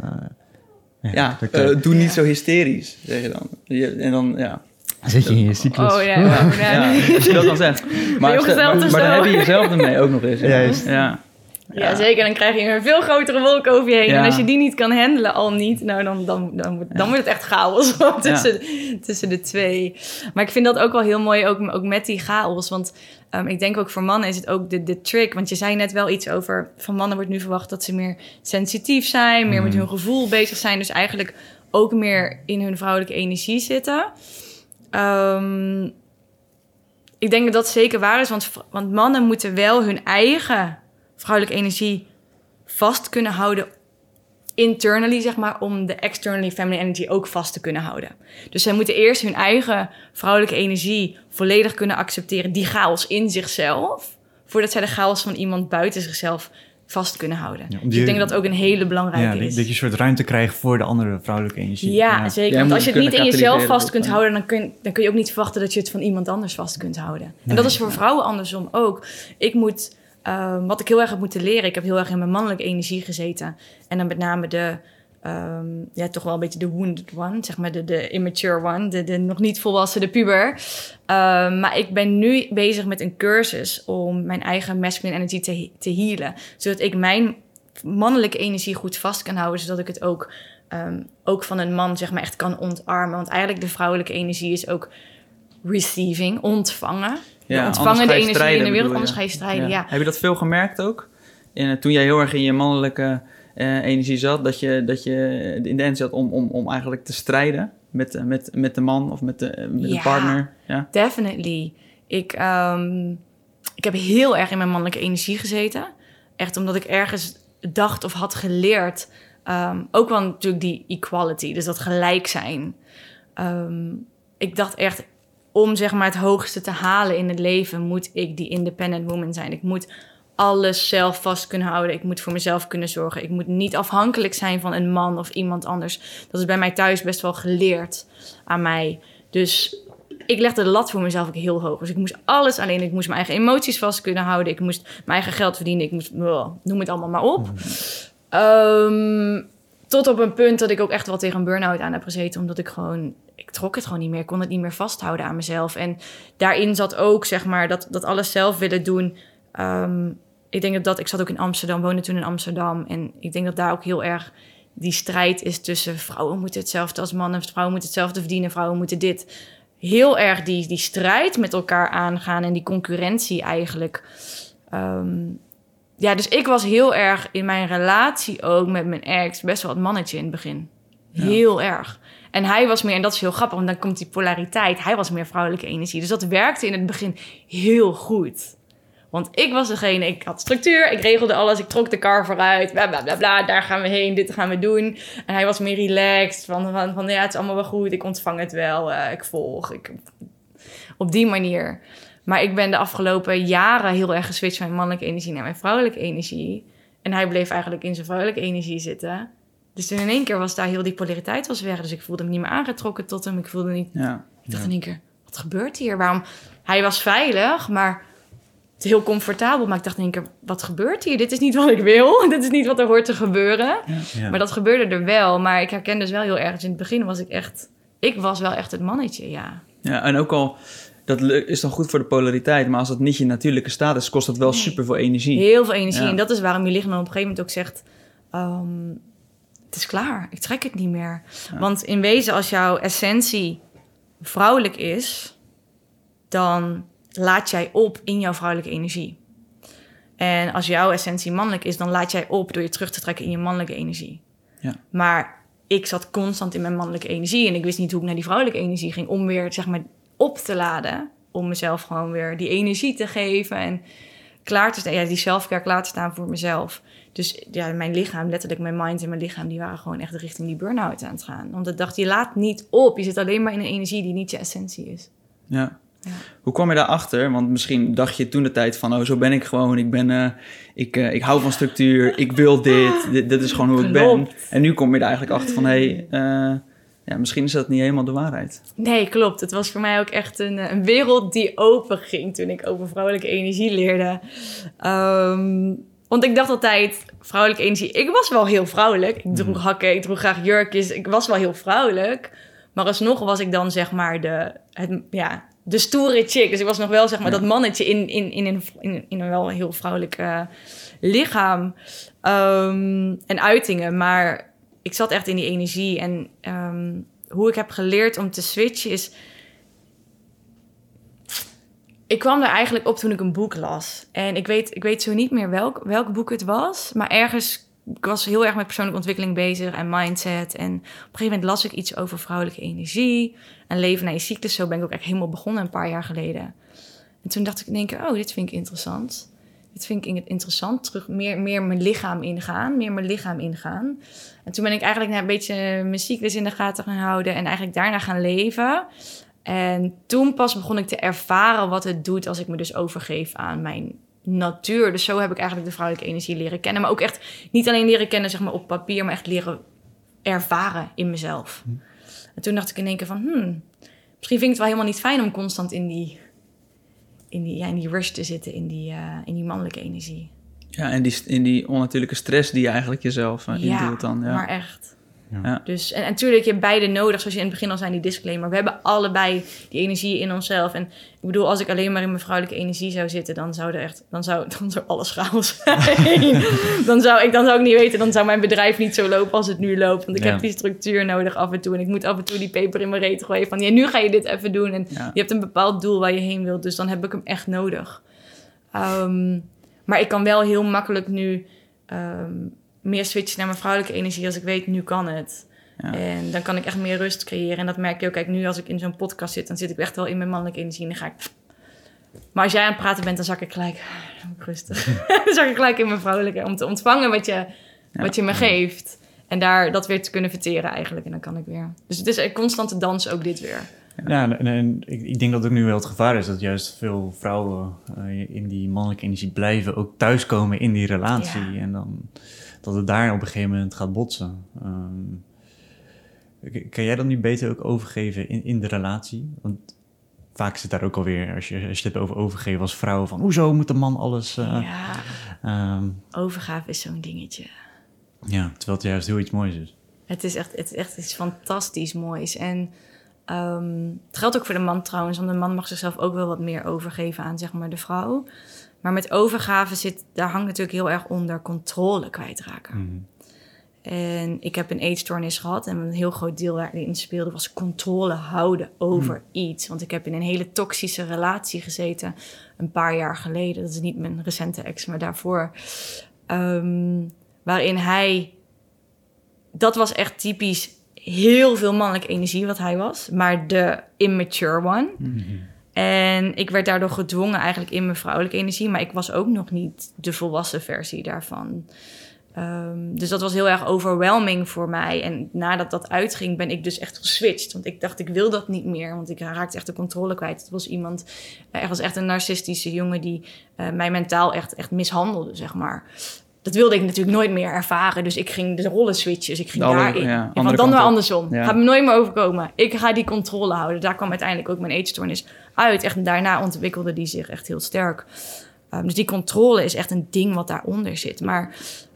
Ja, eh, doe niet zo hysterisch, zeg je dan. Je- en dan, ja. zit je in je cyclus. Oh ja, Ja, oh, ja. ja, als je dat dan zegt. Maar, maar, dus maar dan wel. heb je jezelf ermee ook nog eens. Juist. Ja. Ja, zeker. Dan krijg je een veel grotere wolk over je heen. Ja. En als je die niet kan handelen, al niet, nou dan, dan, dan, wordt- dan wordt het echt chaos tussen, tussen de twee. Maar ik vind dat ook wel heel mooi, ook, ook met die chaos. Want ehm, ik denk ook voor mannen is het ook de, de trick. Want je zei net wel iets over, van mannen wordt nu verwacht dat ze meer sensitief zijn, meer met Mhm. hun gevoel bezig zijn. Dus eigenlijk ook meer in hun vrouwelijke energie zitten. Ehm, ik denk dat dat zeker waar is, want, want mannen moeten wel hun eigen vrouwelijke energie vast kunnen houden internally, zeg maar, om de externally feminine energy ook vast te kunnen houden. Dus zij moeten eerst hun eigen vrouwelijke energie volledig kunnen accepteren, die chaos in zichzelf, voordat zij de chaos van iemand buiten zichzelf vast kunnen houden. Ja, Dus ik denk dat dat ook een hele belangrijke Ja, dat, is. dat je een soort ruimte krijgt voor de andere vrouwelijke energie. Ja, zeker. Want als je het niet in jezelf vast kunt houden, dan kun, dan kun je ook niet verwachten dat je het van iemand anders vast kunt houden. En dat is voor vrouwen andersom ook. Ik moet, ehm, wat ik heel erg heb moeten leren, ik heb heel erg in mijn mannelijke energie gezeten. En dan met name de, ehm, ja, toch wel een beetje de wounded one, zeg maar de, de immature one, de, de nog niet volwassen, de puber. Ehm, maar ik ben nu bezig met een cursus om mijn eigen masculine energy te, te healen. Zodat ik mijn mannelijke energie goed vast kan houden, zodat ik het ook, ook van een man zeg maar echt kan ontarmen. Want eigenlijk de vrouwelijke energie is ook receiving, ontvangen. Ja, ontvangende energie in strijden, de wereld, anders ga je strijden, ja. Heb je dat veel gemerkt ook? In, eh, toen jij heel erg in je mannelijke eh, energie zat, dat je, dat je de intentie had om, om, om eigenlijk te strijden met, eh, met, met de man of met de, met de Ja. partner? Ja. Definitely. Ik, ehm, ik heb heel erg in mijn mannelijke energie gezeten. Echt omdat ik ergens dacht of had geleerd. ehm, ook wel natuurlijk die equality, dus dat gelijk zijn. Ehm, ik dacht echt, om zeg maar het hoogste te halen in het leven, moet ik die independent woman zijn. Ik moet alles zelf vast kunnen houden. Ik moet voor mezelf kunnen zorgen. Ik moet niet afhankelijk zijn van een man of iemand anders. Dat is bij mij thuis best wel geleerd aan mij. Dus ik legde de lat voor mezelf ook heel hoog. Dus ik moest alles alleen. Ik moest mijn eigen emoties vast kunnen houden. Ik moest mijn eigen geld verdienen. Ik moest, noem het allemaal maar op. Ehm, tot op een punt dat ik ook echt wel tegen een burn-out aan heb gezeten. Omdat ik gewoon, ik trok het gewoon niet meer. Kon het niet meer vasthouden aan mezelf. En daarin zat ook, zeg maar, dat, dat alles zelf willen doen. Ehm, ik denk dat dat, ik zat ook in Amsterdam, woonde toen in Amsterdam. En ik denk dat daar ook heel erg die strijd is tussen vrouwen moeten hetzelfde als mannen. Vrouwen moeten hetzelfde verdienen, vrouwen moeten dit. Heel erg die, die strijd met elkaar aangaan en die concurrentie eigenlijk. Ehm, ja, dus ik was heel erg in mijn relatie ook met mijn ex best wel het mannetje in het begin. Heel erg. En hij was meer, en dat is heel grappig, want dan komt die polariteit. Hij was meer vrouwelijke energie. Dus dat werkte in het begin heel goed. Want ik was degene, ik had structuur, ik regelde alles, ik trok de kar vooruit, bla bla bla bla, daar gaan we heen, dit gaan we doen. En hij was meer relaxed, van, van, van ja, het is allemaal wel goed, ik ontvang het wel, eh, ik volg. Ik, op die manier. Maar ik ben de afgelopen jaren heel erg geswitcht van mijn mannelijke energie naar mijn vrouwelijke energie. En hij bleef eigenlijk in zijn vrouwelijke energie zitten. Dus toen in één keer was daar heel die polariteit was weg. Dus ik voelde me niet meer aangetrokken tot hem. Ik voelde niet Ja. ik dacht in één keer, wat gebeurt hier? Waarom? Hij was veilig, maar heel comfortabel. Maar ik dacht in één keer, wat gebeurt hier? Dit is niet wat ik wil. Dit is niet wat er hoort te gebeuren. Ja. Maar dat gebeurde er wel. Maar ik herken dus wel heel erg. Dus in het begin was ik echt... Ik was wel echt het mannetje, ja. ja, en ook al, dat is dan goed voor de polariteit, maar als dat niet je natuurlijke staat is, kost dat wel super veel energie. Heel veel energie. Ja. En dat is waarom je lichaam dan op een gegeven moment ook zegt... ehm, het is klaar, ik trek het niet meer. Ja. Want in wezen, als jouw essentie vrouwelijk is... dan laat jij op in jouw vrouwelijke energie. En als jouw essentie mannelijk is... dan laat jij op door je terug te trekken in je mannelijke energie. Ja. Maar ik zat constant in mijn mannelijke energie... en ik wist niet hoe ik naar die vrouwelijke energie ging... om weer, zeg maar, op te laden... om mezelf gewoon weer die energie te geven... en klaar te staan, ja, die zelfcare klaar te staan voor mezelf. Dus ja, mijn lichaam, letterlijk mijn mind en mijn lichaam, die waren gewoon echt richting die burn-out aan het gaan. Want ik dacht, je laat niet op. Je zit alleen maar in een energie die niet je essentie is. Ja. Ja. Hoe kwam je daarachter? Want misschien dacht je toen de tijd van, oh, zo ben ik gewoon. Ik, ben, eh, ik, eh, ik hou van structuur, ik wil dit, dit, dit is gewoon hoe ik ben. En nu kom je er eigenlijk achter van, hé, hey, eh, ja, misschien is dat niet helemaal de waarheid. Nee, klopt. Het was voor mij ook echt een, een wereld die open ging toen ik over vrouwelijke energie leerde. Ehm, want ik dacht altijd, vrouwelijke energie... Ik was wel heel vrouwelijk. Ik droeg hakken, ik droeg graag jurkjes. Ik was wel heel vrouwelijk. Maar alsnog was ik dan zeg maar de, het, ja, de stoere chick. Dus ik was nog wel zeg maar Ja. dat mannetje in, in, in, een, in, in een wel heel vrouwelijk lichaam. Ehm, en uitingen. Maar ik zat echt in die energie. En ehm, hoe ik heb geleerd om te switchen is... Ik kwam er eigenlijk op toen ik een boek las. En ik weet, ik weet zo niet meer welk, welk boek het was. Maar ergens... Ik was heel erg met persoonlijke ontwikkeling bezig en mindset. En op een gegeven moment las ik iets over vrouwelijke energie. En leven naar je cyclus. Zo ben ik ook echt helemaal begonnen een paar jaar geleden. En toen dacht ik in één keer, oh, dit vind ik interessant. Dit vind ik interessant. Terug meer, meer mijn lichaam ingaan. Meer mijn lichaam ingaan. En toen ben ik eigenlijk een beetje mijn cyclus in de gaten gaan houden. En eigenlijk daarna gaan leven. En toen pas begon ik te ervaren wat het doet als ik me dus overgeef aan mijn natuur. Dus zo heb ik eigenlijk de vrouwelijke energie leren kennen. Maar ook echt niet alleen leren kennen zeg maar, op papier, maar echt leren ervaren in mezelf. En toen dacht ik in één keer van, hmm, misschien vind ik het wel helemaal niet fijn om constant in die, in die, ja, in die rush te zitten, in die, uh, in die mannelijke energie. Ja, en die, in die onnatuurlijke stress die je eigenlijk jezelf uh, ja, indeelt dan. Ja, maar echt. Ja. Dus, en, en natuurlijk, je hebt beide nodig, zoals je in het begin al zei, die disclaimer. We hebben allebei die energie in onszelf. En ik bedoel, als ik alleen maar in mijn vrouwelijke energie zou zitten, dan zou er echt, dan zou, dan zou alles chaos zijn. dan, zou ik, dan zou ik niet weten, dan zou mijn bedrijf niet zo lopen als het nu loopt. Want ik Ja. heb die structuur nodig af en toe. En ik moet af en toe die peper in mijn reet gooien van, ja, nu ga je dit even doen. En Ja. je hebt een bepaald doel waar je heen wilt, dus dan heb ik hem echt nodig. Ehm, maar ik kan wel heel makkelijk nu ehm, meer switchen naar mijn vrouwelijke energie als ik weet, nu kan het. Ja. En dan kan ik echt meer rust creëren. En dat merk je ook. Kijk, nu als ik in zo'n podcast zit, dan zit ik echt wel in mijn mannelijke energie. En dan ga ik... Maar als jij aan het praten bent, dan zak ik gelijk... Dan rustig. dan zak ik gelijk in mijn vrouwelijke... Om te ontvangen wat je, wat je me geeft. En daar dat weer te kunnen verteren eigenlijk. En dan kan ik weer... Dus het is een constante dans ook dit weer. Ja, en, en- en ik, ik denk dat ook nu wel het gevaar is dat juist veel vrouwen eh, in die mannelijke energie blijven, ook thuiskomen in die relatie. Ja. En dan dat het daar op een gegeven moment gaat botsen. Ehm, kan jij dat niet beter ook overgeven in, in de relatie? Want vaak zit daar ook alweer, als je, als je het hebt over overgeven als vrouw, van hoezo moet de man alles... eh, ja, ehm, overgave is zo'n dingetje. ja, terwijl het juist heel iets moois is. Het is echt, het is echt iets fantastisch moois. En ehm, het geldt ook voor de man trouwens, want de man mag zichzelf ook wel wat meer overgeven aan zeg maar, de vrouw. Maar met overgave zit, daar hangt natuurlijk heel erg onder controle kwijtraken. Mhm. En ik heb een eetstoornis gehad en een heel groot deel daarin speelde was controle houden over iets. Want ik heb in een hele toxische relatie gezeten een paar jaar geleden. Dat is niet mijn recente ex, maar daarvoor. Ehm, waarin hij, dat was echt typisch heel veel mannelijke energie wat hij was, maar de immature one. En ik werd daardoor gedwongen eigenlijk in mijn vrouwelijke energie, maar ik was ook nog niet de volwassen versie daarvan. Ehm, dus dat was heel erg overwhelming voor mij. En nadat dat uitging, ben ik dus echt geswitcht. Want ik dacht, ik wil dat niet meer. Want ik raakte echt de controle kwijt. Het was iemand, eh, er was echt een narcistische jongen die eh, mij mentaal echt, echt mishandelde, zeg maar. Dat wilde ik natuurlijk nooit meer ervaren. Dus ik ging de rollen switchen. Dus ik ging daarin. ja, want dan weer andersom. Ja. Gaat me nooit meer overkomen. Ik ga die controle houden. Daar kwam uiteindelijk ook mijn eetstoornis uit. Echt, en daarna ontwikkelde die zich echt heel sterk. Um, dus die controle is echt een ding wat daaronder zit. Maar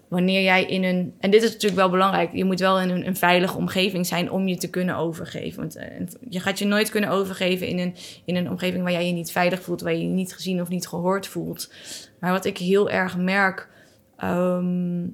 wanneer jij in een... En dit is natuurlijk wel belangrijk. Je moet wel in een, een veilige omgeving zijn om je te kunnen overgeven. Want eh, je gaat je nooit kunnen overgeven in een, in een omgeving waar jij je niet veilig voelt. Waar je je niet gezien of niet gehoord voelt. Maar wat ik heel erg merk... ehm,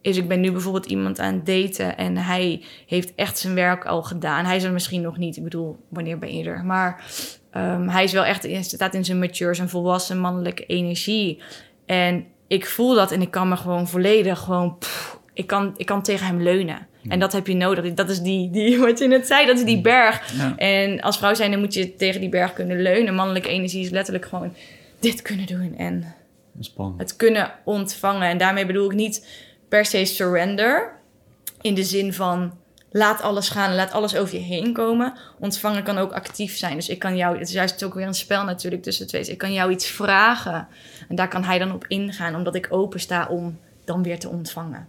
is ik ben nu bijvoorbeeld iemand aan het daten en hij heeft echt zijn werk al gedaan. Hij is er misschien nog niet, ik bedoel, wanneer ben je er? Maar ehm, hij is wel echt, staat in zijn mature, zijn volwassen mannelijke energie. En ik voel dat en ik kan me gewoon volledig gewoon, pff, ik, kan, ik kan tegen hem leunen. En dat heb je nodig. Dat is die, die, wat je net zei, dat is die berg. Ja. En als vrouw zijn, dan moet je tegen die berg kunnen leunen. Mannelijke energie is letterlijk gewoon dit kunnen doen en Het kunnen ontvangen. En daarmee bedoel ik niet per se surrender. In de zin van laat alles gaan, laat alles over je heen komen. Ontvangen kan ook actief zijn. Dus ik kan jou, het is juist ook weer een spel natuurlijk tussen twee. Dus ik kan jou iets vragen. En daar kan hij dan op ingaan, omdat ik open sta om dan weer te ontvangen.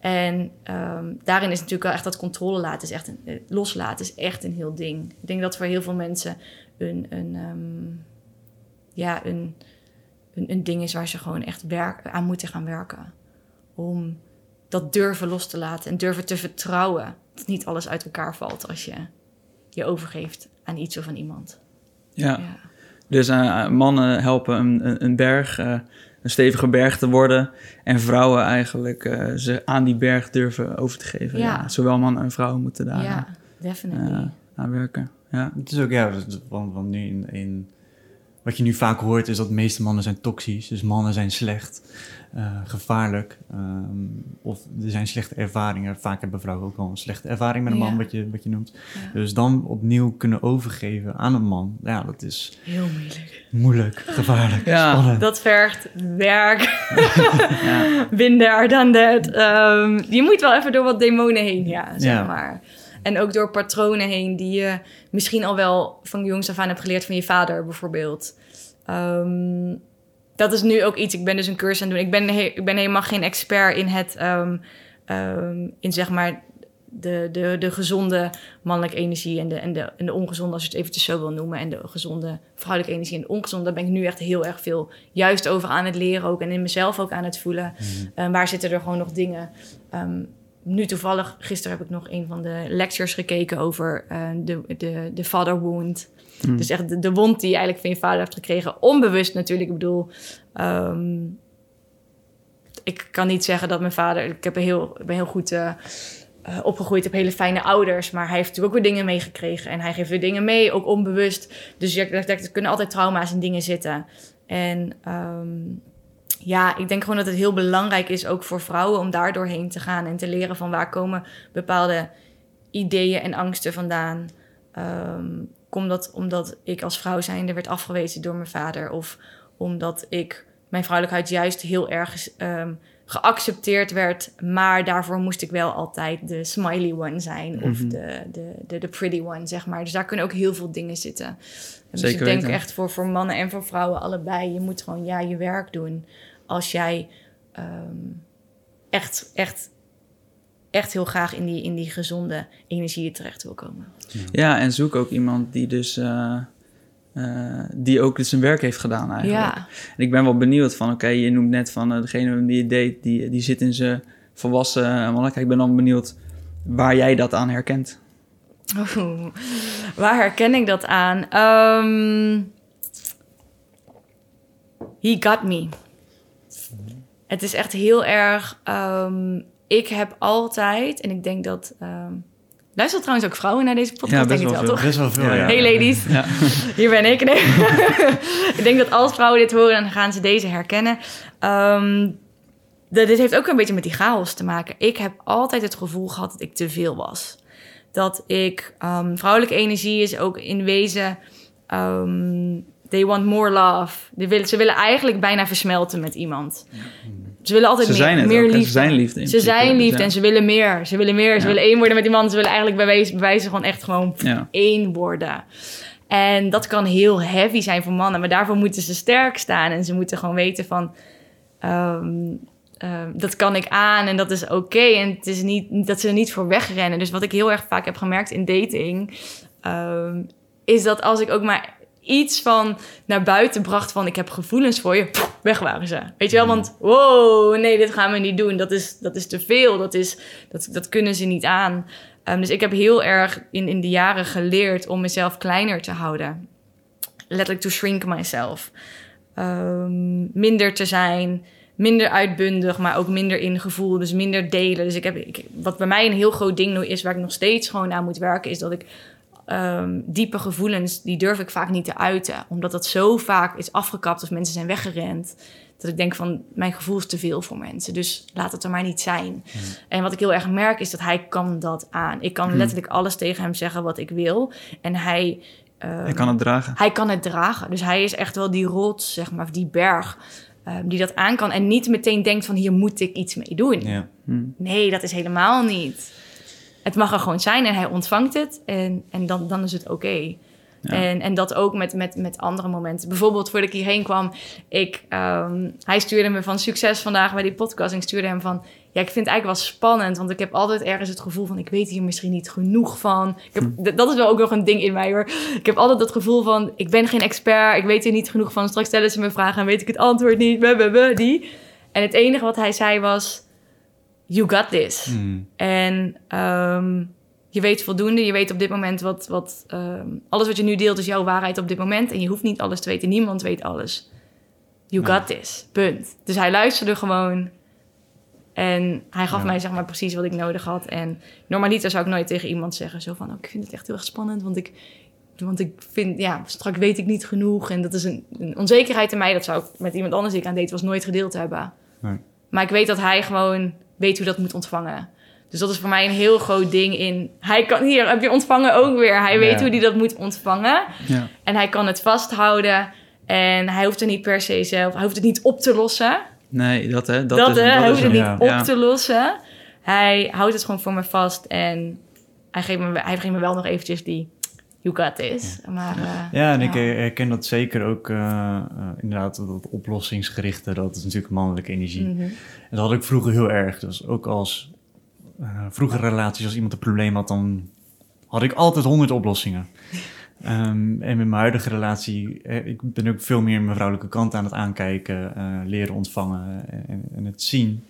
En ehm, daarin is natuurlijk wel echt dat controle laten, is echt een, eh, loslaten, is echt een heel ding. Ik denk dat voor heel veel mensen een, een, ehm, ja, een, een, een ding is waar ze gewoon echt werk, aan moeten gaan werken. Om dat durven los te laten en durven te vertrouwen dat niet alles uit elkaar valt als je je overgeeft aan iets of aan iemand. Ja. Ja. Dus eh, mannen helpen een, een, berg, eh, een stevige berg te worden. En vrouwen eigenlijk eh, ze aan die berg durven over te geven. Ja. Ja. Zowel mannen en vrouwen moeten daar Ja, definitely. eh, aan werken. Ja. Het is ook, ja, want, want nu in, in... Wat je nu vaak hoort is dat de meeste mannen zijn toxisch. Dus mannen zijn slecht, eh, gevaarlijk. ehm, of er zijn slechte ervaringen. Vaak hebben vrouwen ook wel een slechte ervaring met een man, Ja. wat je, wat je noemt. Ja. Dus dan opnieuw kunnen overgeven aan een man. Ja, dat is Heel moeilijk. moeilijk, gevaarlijk, Ja. spannend. Dat vergt werk. Ja. Been there, done that. Ehm, je moet wel even door wat demonen heen, ja, zeg Ja. maar. En ook door patronen heen die je misschien al wel van jongs af aan hebt geleerd van je vader, bijvoorbeeld. Ehm, dat is nu ook iets. Ik ben dus een cursus aan het doen. Ik ben, he- ik ben helemaal geen expert in het, ehm, ehm, in zeg maar de, de, de gezonde mannelijke energie en de, en, de, en de ongezonde, als je het eventjes zo wil noemen, en de gezonde vrouwelijke energie en de ongezonde. Daar ben ik nu echt heel erg veel juist over aan het leren ook en in mezelf ook aan het voelen. Ehm, waar zitten er gewoon nog dingen? Nu toevallig, gisteren heb ik nog een van de lectures gekeken over eh, de, de, de father wound. Hmm. Dus echt de, de wond die je eigenlijk van je vader hebt gekregen. Onbewust natuurlijk. Ik bedoel, ehm, ik kan niet zeggen dat mijn vader... Ik, heb een heel, ik ben heel goed eh, opgegroeid, heb hele fijne ouders. Maar hij heeft natuurlijk ook weer dingen meegekregen. En hij geeft weer dingen mee, ook onbewust. Dus je, er, er kunnen altijd trauma's en dingen zitten. En ehm, ja, ik denk gewoon dat het heel belangrijk is, ook voor vrouwen, om daar doorheen te gaan en te leren van waar komen bepaalde ideeën en angsten vandaan. Ehm komt dat omdat ik als vrouw zijnde werd afgewezen door mijn vader, of omdat ik mijn vrouwelijkheid juist heel erg ehm, geaccepteerd werd, maar daarvoor moest ik wel altijd de smiley one zijn of Mhm. de, de, de, de pretty one, zeg maar. Dus daar kunnen ook heel veel dingen zitten. Dus Zeker ik denk weten. echt voor, voor mannen en voor vrouwen allebei, je moet gewoon ja, je werk doen als jij ehm, echt, echt, echt heel graag in die, in die gezonde energieën terecht wil komen. Ja, en zoek ook iemand die dus... eh, eh, die ook dus zijn werk heeft gedaan eigenlijk. Ja, En ik ben wel benieuwd van, oké, je noemt net van eh, degene die je date, die, die zit in zijn volwassen eh, mannelijkheid. Ik ben dan benieuwd waar jij dat aan herkent. Waar herken ik dat aan? Ehm, he got me. Het is echt heel erg. ehm, ik heb altijd, en ik denk dat. ehm luisteren trouwens ook vrouwen naar deze podcast? Ja, denk ik wel veel. toch? Best wel veel, Ja, ja. ja. Hey ladies, Ja. hier ben ik. Nee. ik denk dat als vrouwen dit horen, dan gaan ze deze herkennen. De- dit heeft ook een beetje met die chaos te maken. Ik heb altijd het gevoel gehad dat ik te veel was. Dat ik, ehm, vrouwelijke energie is ook in wezen, ehm, they want more love. Willen, ze willen eigenlijk bijna versmelten met iemand. Ze willen altijd Ze meer, zijn het meer ook, hè? Ze liefde. zijn liefde in Ze principe. zijn liefde Ja. en ze willen meer. Ze willen meer. Ze willen één worden met iemand. Ze willen eigenlijk bij wijze, bij wijze gewoon echt gewoon Ja. één worden. En dat kan heel heavy zijn voor mannen, maar daarvoor moeten ze sterk staan en ze moeten gewoon weten van ehm, ehm, dat kan ik aan en dat is oké en het is niet dat ze er niet voor wegrennen. Dus wat ik heel erg vaak heb gemerkt in dating ehm, is dat als ik ook maar iets van naar buiten bracht van ik heb gevoelens voor je, weg waren ze. Weet je wel, want wow, nee, dit gaan we niet doen. Dat is, dat is te veel. Dat, is, dat, dat kunnen ze niet aan. Ehm, dus ik heb heel erg in, in de jaren geleerd om mezelf kleiner te houden. Letterlijk to shrink myself. Ehm, minder te zijn, minder uitbundig, maar ook minder in gevoel. Dus minder delen. Dus ik heb, ik, wat bij mij een heel groot ding nu is, waar ik nog steeds gewoon aan moet werken, is dat ik ehm, diepe gevoelens, die durf ik vaak niet te uiten. Omdat dat zo vaak is afgekapt of mensen zijn weggerend. Dat ik denk van, mijn gevoel is te veel voor mensen. Dus laat het er maar niet zijn. En wat ik heel erg merk is dat hij kan dat aan. Ik kan Hmm. letterlijk alles tegen hem zeggen wat ik wil. En hij... ehm, Je kan het dragen. hij kan het dragen. Dus hij is echt wel die rots, zeg maar, of die berg, ehm, die dat aan kan. En niet meteen denkt van, hier moet ik iets mee doen. Ja. Nee, dat is helemaal niet. Het mag er gewoon zijn en hij ontvangt het. En, en dan, dan is het oké. Ja. En, en dat ook met, met, met andere momenten. Bijvoorbeeld voordat ik hierheen kwam, ik, ehm, hij stuurde me van succes vandaag bij die podcast. En ik stuurde hem van, ja, ik vind het eigenlijk wel spannend. Want ik heb altijd ergens het gevoel van, ik weet hier misschien niet genoeg van. Ik heb, d- Dat is wel ook nog een ding in mij hoor. Ik heb altijd het gevoel van, ik ben geen expert. Ik weet hier niet genoeg van. Straks stellen ze me vragen en weet ik het antwoord niet. Die. En het enige wat hij zei was, you got this. Mm. En ehm, je weet voldoende. Je weet op dit moment wat... wat ehm, alles wat je nu deelt is jouw waarheid op dit moment. En je hoeft niet alles te weten. Niemand weet alles. You Ja. got this. Punt. Dus hij luisterde gewoon. En hij gaf Ja. mij zeg maar precies wat ik nodig had. En normaliter zou ik nooit tegen iemand zeggen... zo van, oh, ik vind het echt heel erg spannend. Want ik, want ik vind, ja, straks weet ik niet genoeg. En dat is een, een onzekerheid in mij. Dat zou ik met iemand anders die ik aan deed... was nooit gedeeld hebben. Nee. Maar ik weet dat hij gewoon weet hoe dat moet ontvangen. Dus dat is voor mij een heel groot ding in... Hij kan, hier heb je ontvangen ook weer. Hij weet Ja. hoe hij dat moet ontvangen. Ja. En hij kan het vasthouden. En hij hoeft er niet per se zelf... Hij hoeft het niet op te lossen. Nee, dat hè. Dat, Dat, is, hè, hij dat hoeft is het niet ja. op te lossen. Hij houdt het gewoon voor me vast. En hij geeft me, hij geeft me wel nog eventjes die... you got this. Maar, eh, Ja, en ik herken dat zeker ook eh, eh, inderdaad, dat oplossingsgerichte, dat is natuurlijk mannelijke energie. mhm. En dat had ik vroeger heel erg. Dus ook als eh vroeger relaties, als iemand een probleem had, dan had ik altijd honderd oplossingen. Ehm, en met mijn huidige relatie, eh, ik ben ook veel meer mijn vrouwelijke kant aan het aankijken, eh, leren ontvangen en, en het zien.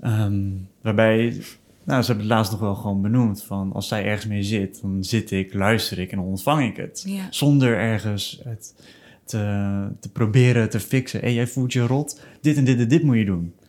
Ehm, waarbij, nou, ze hebben het laatst nog wel gewoon benoemd, van als zij ergens mee zit, dan zit ik, luister ik en dan ontvang ik het. Ja. Zonder ergens het te, te proberen te fixen. Hé, jij voelt je rot, dit en dit en dit moet je doen.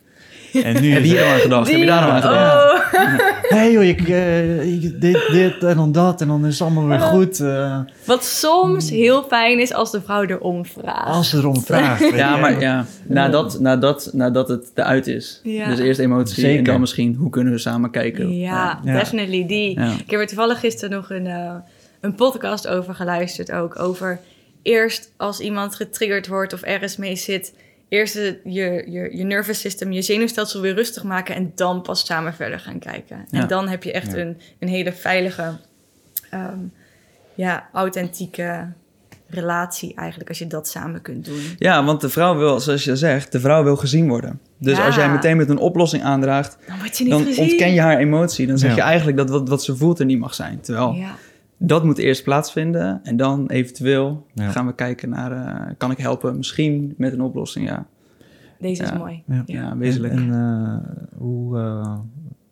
En nu Heb je hier aan gedacht? Heb je daar al aan gedacht? oh. Nee joh, ik, eh, ik- dit, dit en dan dat en dan is het allemaal weer goed. eh, Wat soms heel fijn is als de vrouw erom vraagt. als ze erom vraagt. Ja, maar ja, nadat, nadat, nadat het eruit is. Ja. Dus eerst emotie en Zeker. dan misschien hoe kunnen we samen kijken. Ja, Ja. definitely. Die. Ja. Ik heb er toevallig gisteren nog een, eh, een podcast over geluisterd. Ook over eerst als iemand getriggerd wordt of ergens mee zit. Eerst je, je, je nervous system, je zenuwstelsel weer rustig maken. En dan pas samen verder gaan kijken. Ja. En dan heb je echt Ja. een, een hele veilige, ehm, ja, authentieke relatie eigenlijk. Als je dat samen kunt doen. Ja, want de vrouw wil, zoals je zegt, de vrouw wil gezien worden. Dus Ja. als jij meteen met een oplossing aandraagt, Dan word je niet dan ontken je haar emotie. Dan zeg Ja. je eigenlijk dat wat, wat ze voelt er niet mag zijn. Terwijl Ja. Dat moet eerst plaatsvinden. En dan eventueel Ja. gaan we kijken naar, eh, kan ik helpen? Misschien met een oplossing, ja. Deze is mooi. Ja. Ja, wezenlijk. En, en, eh, hoe eh,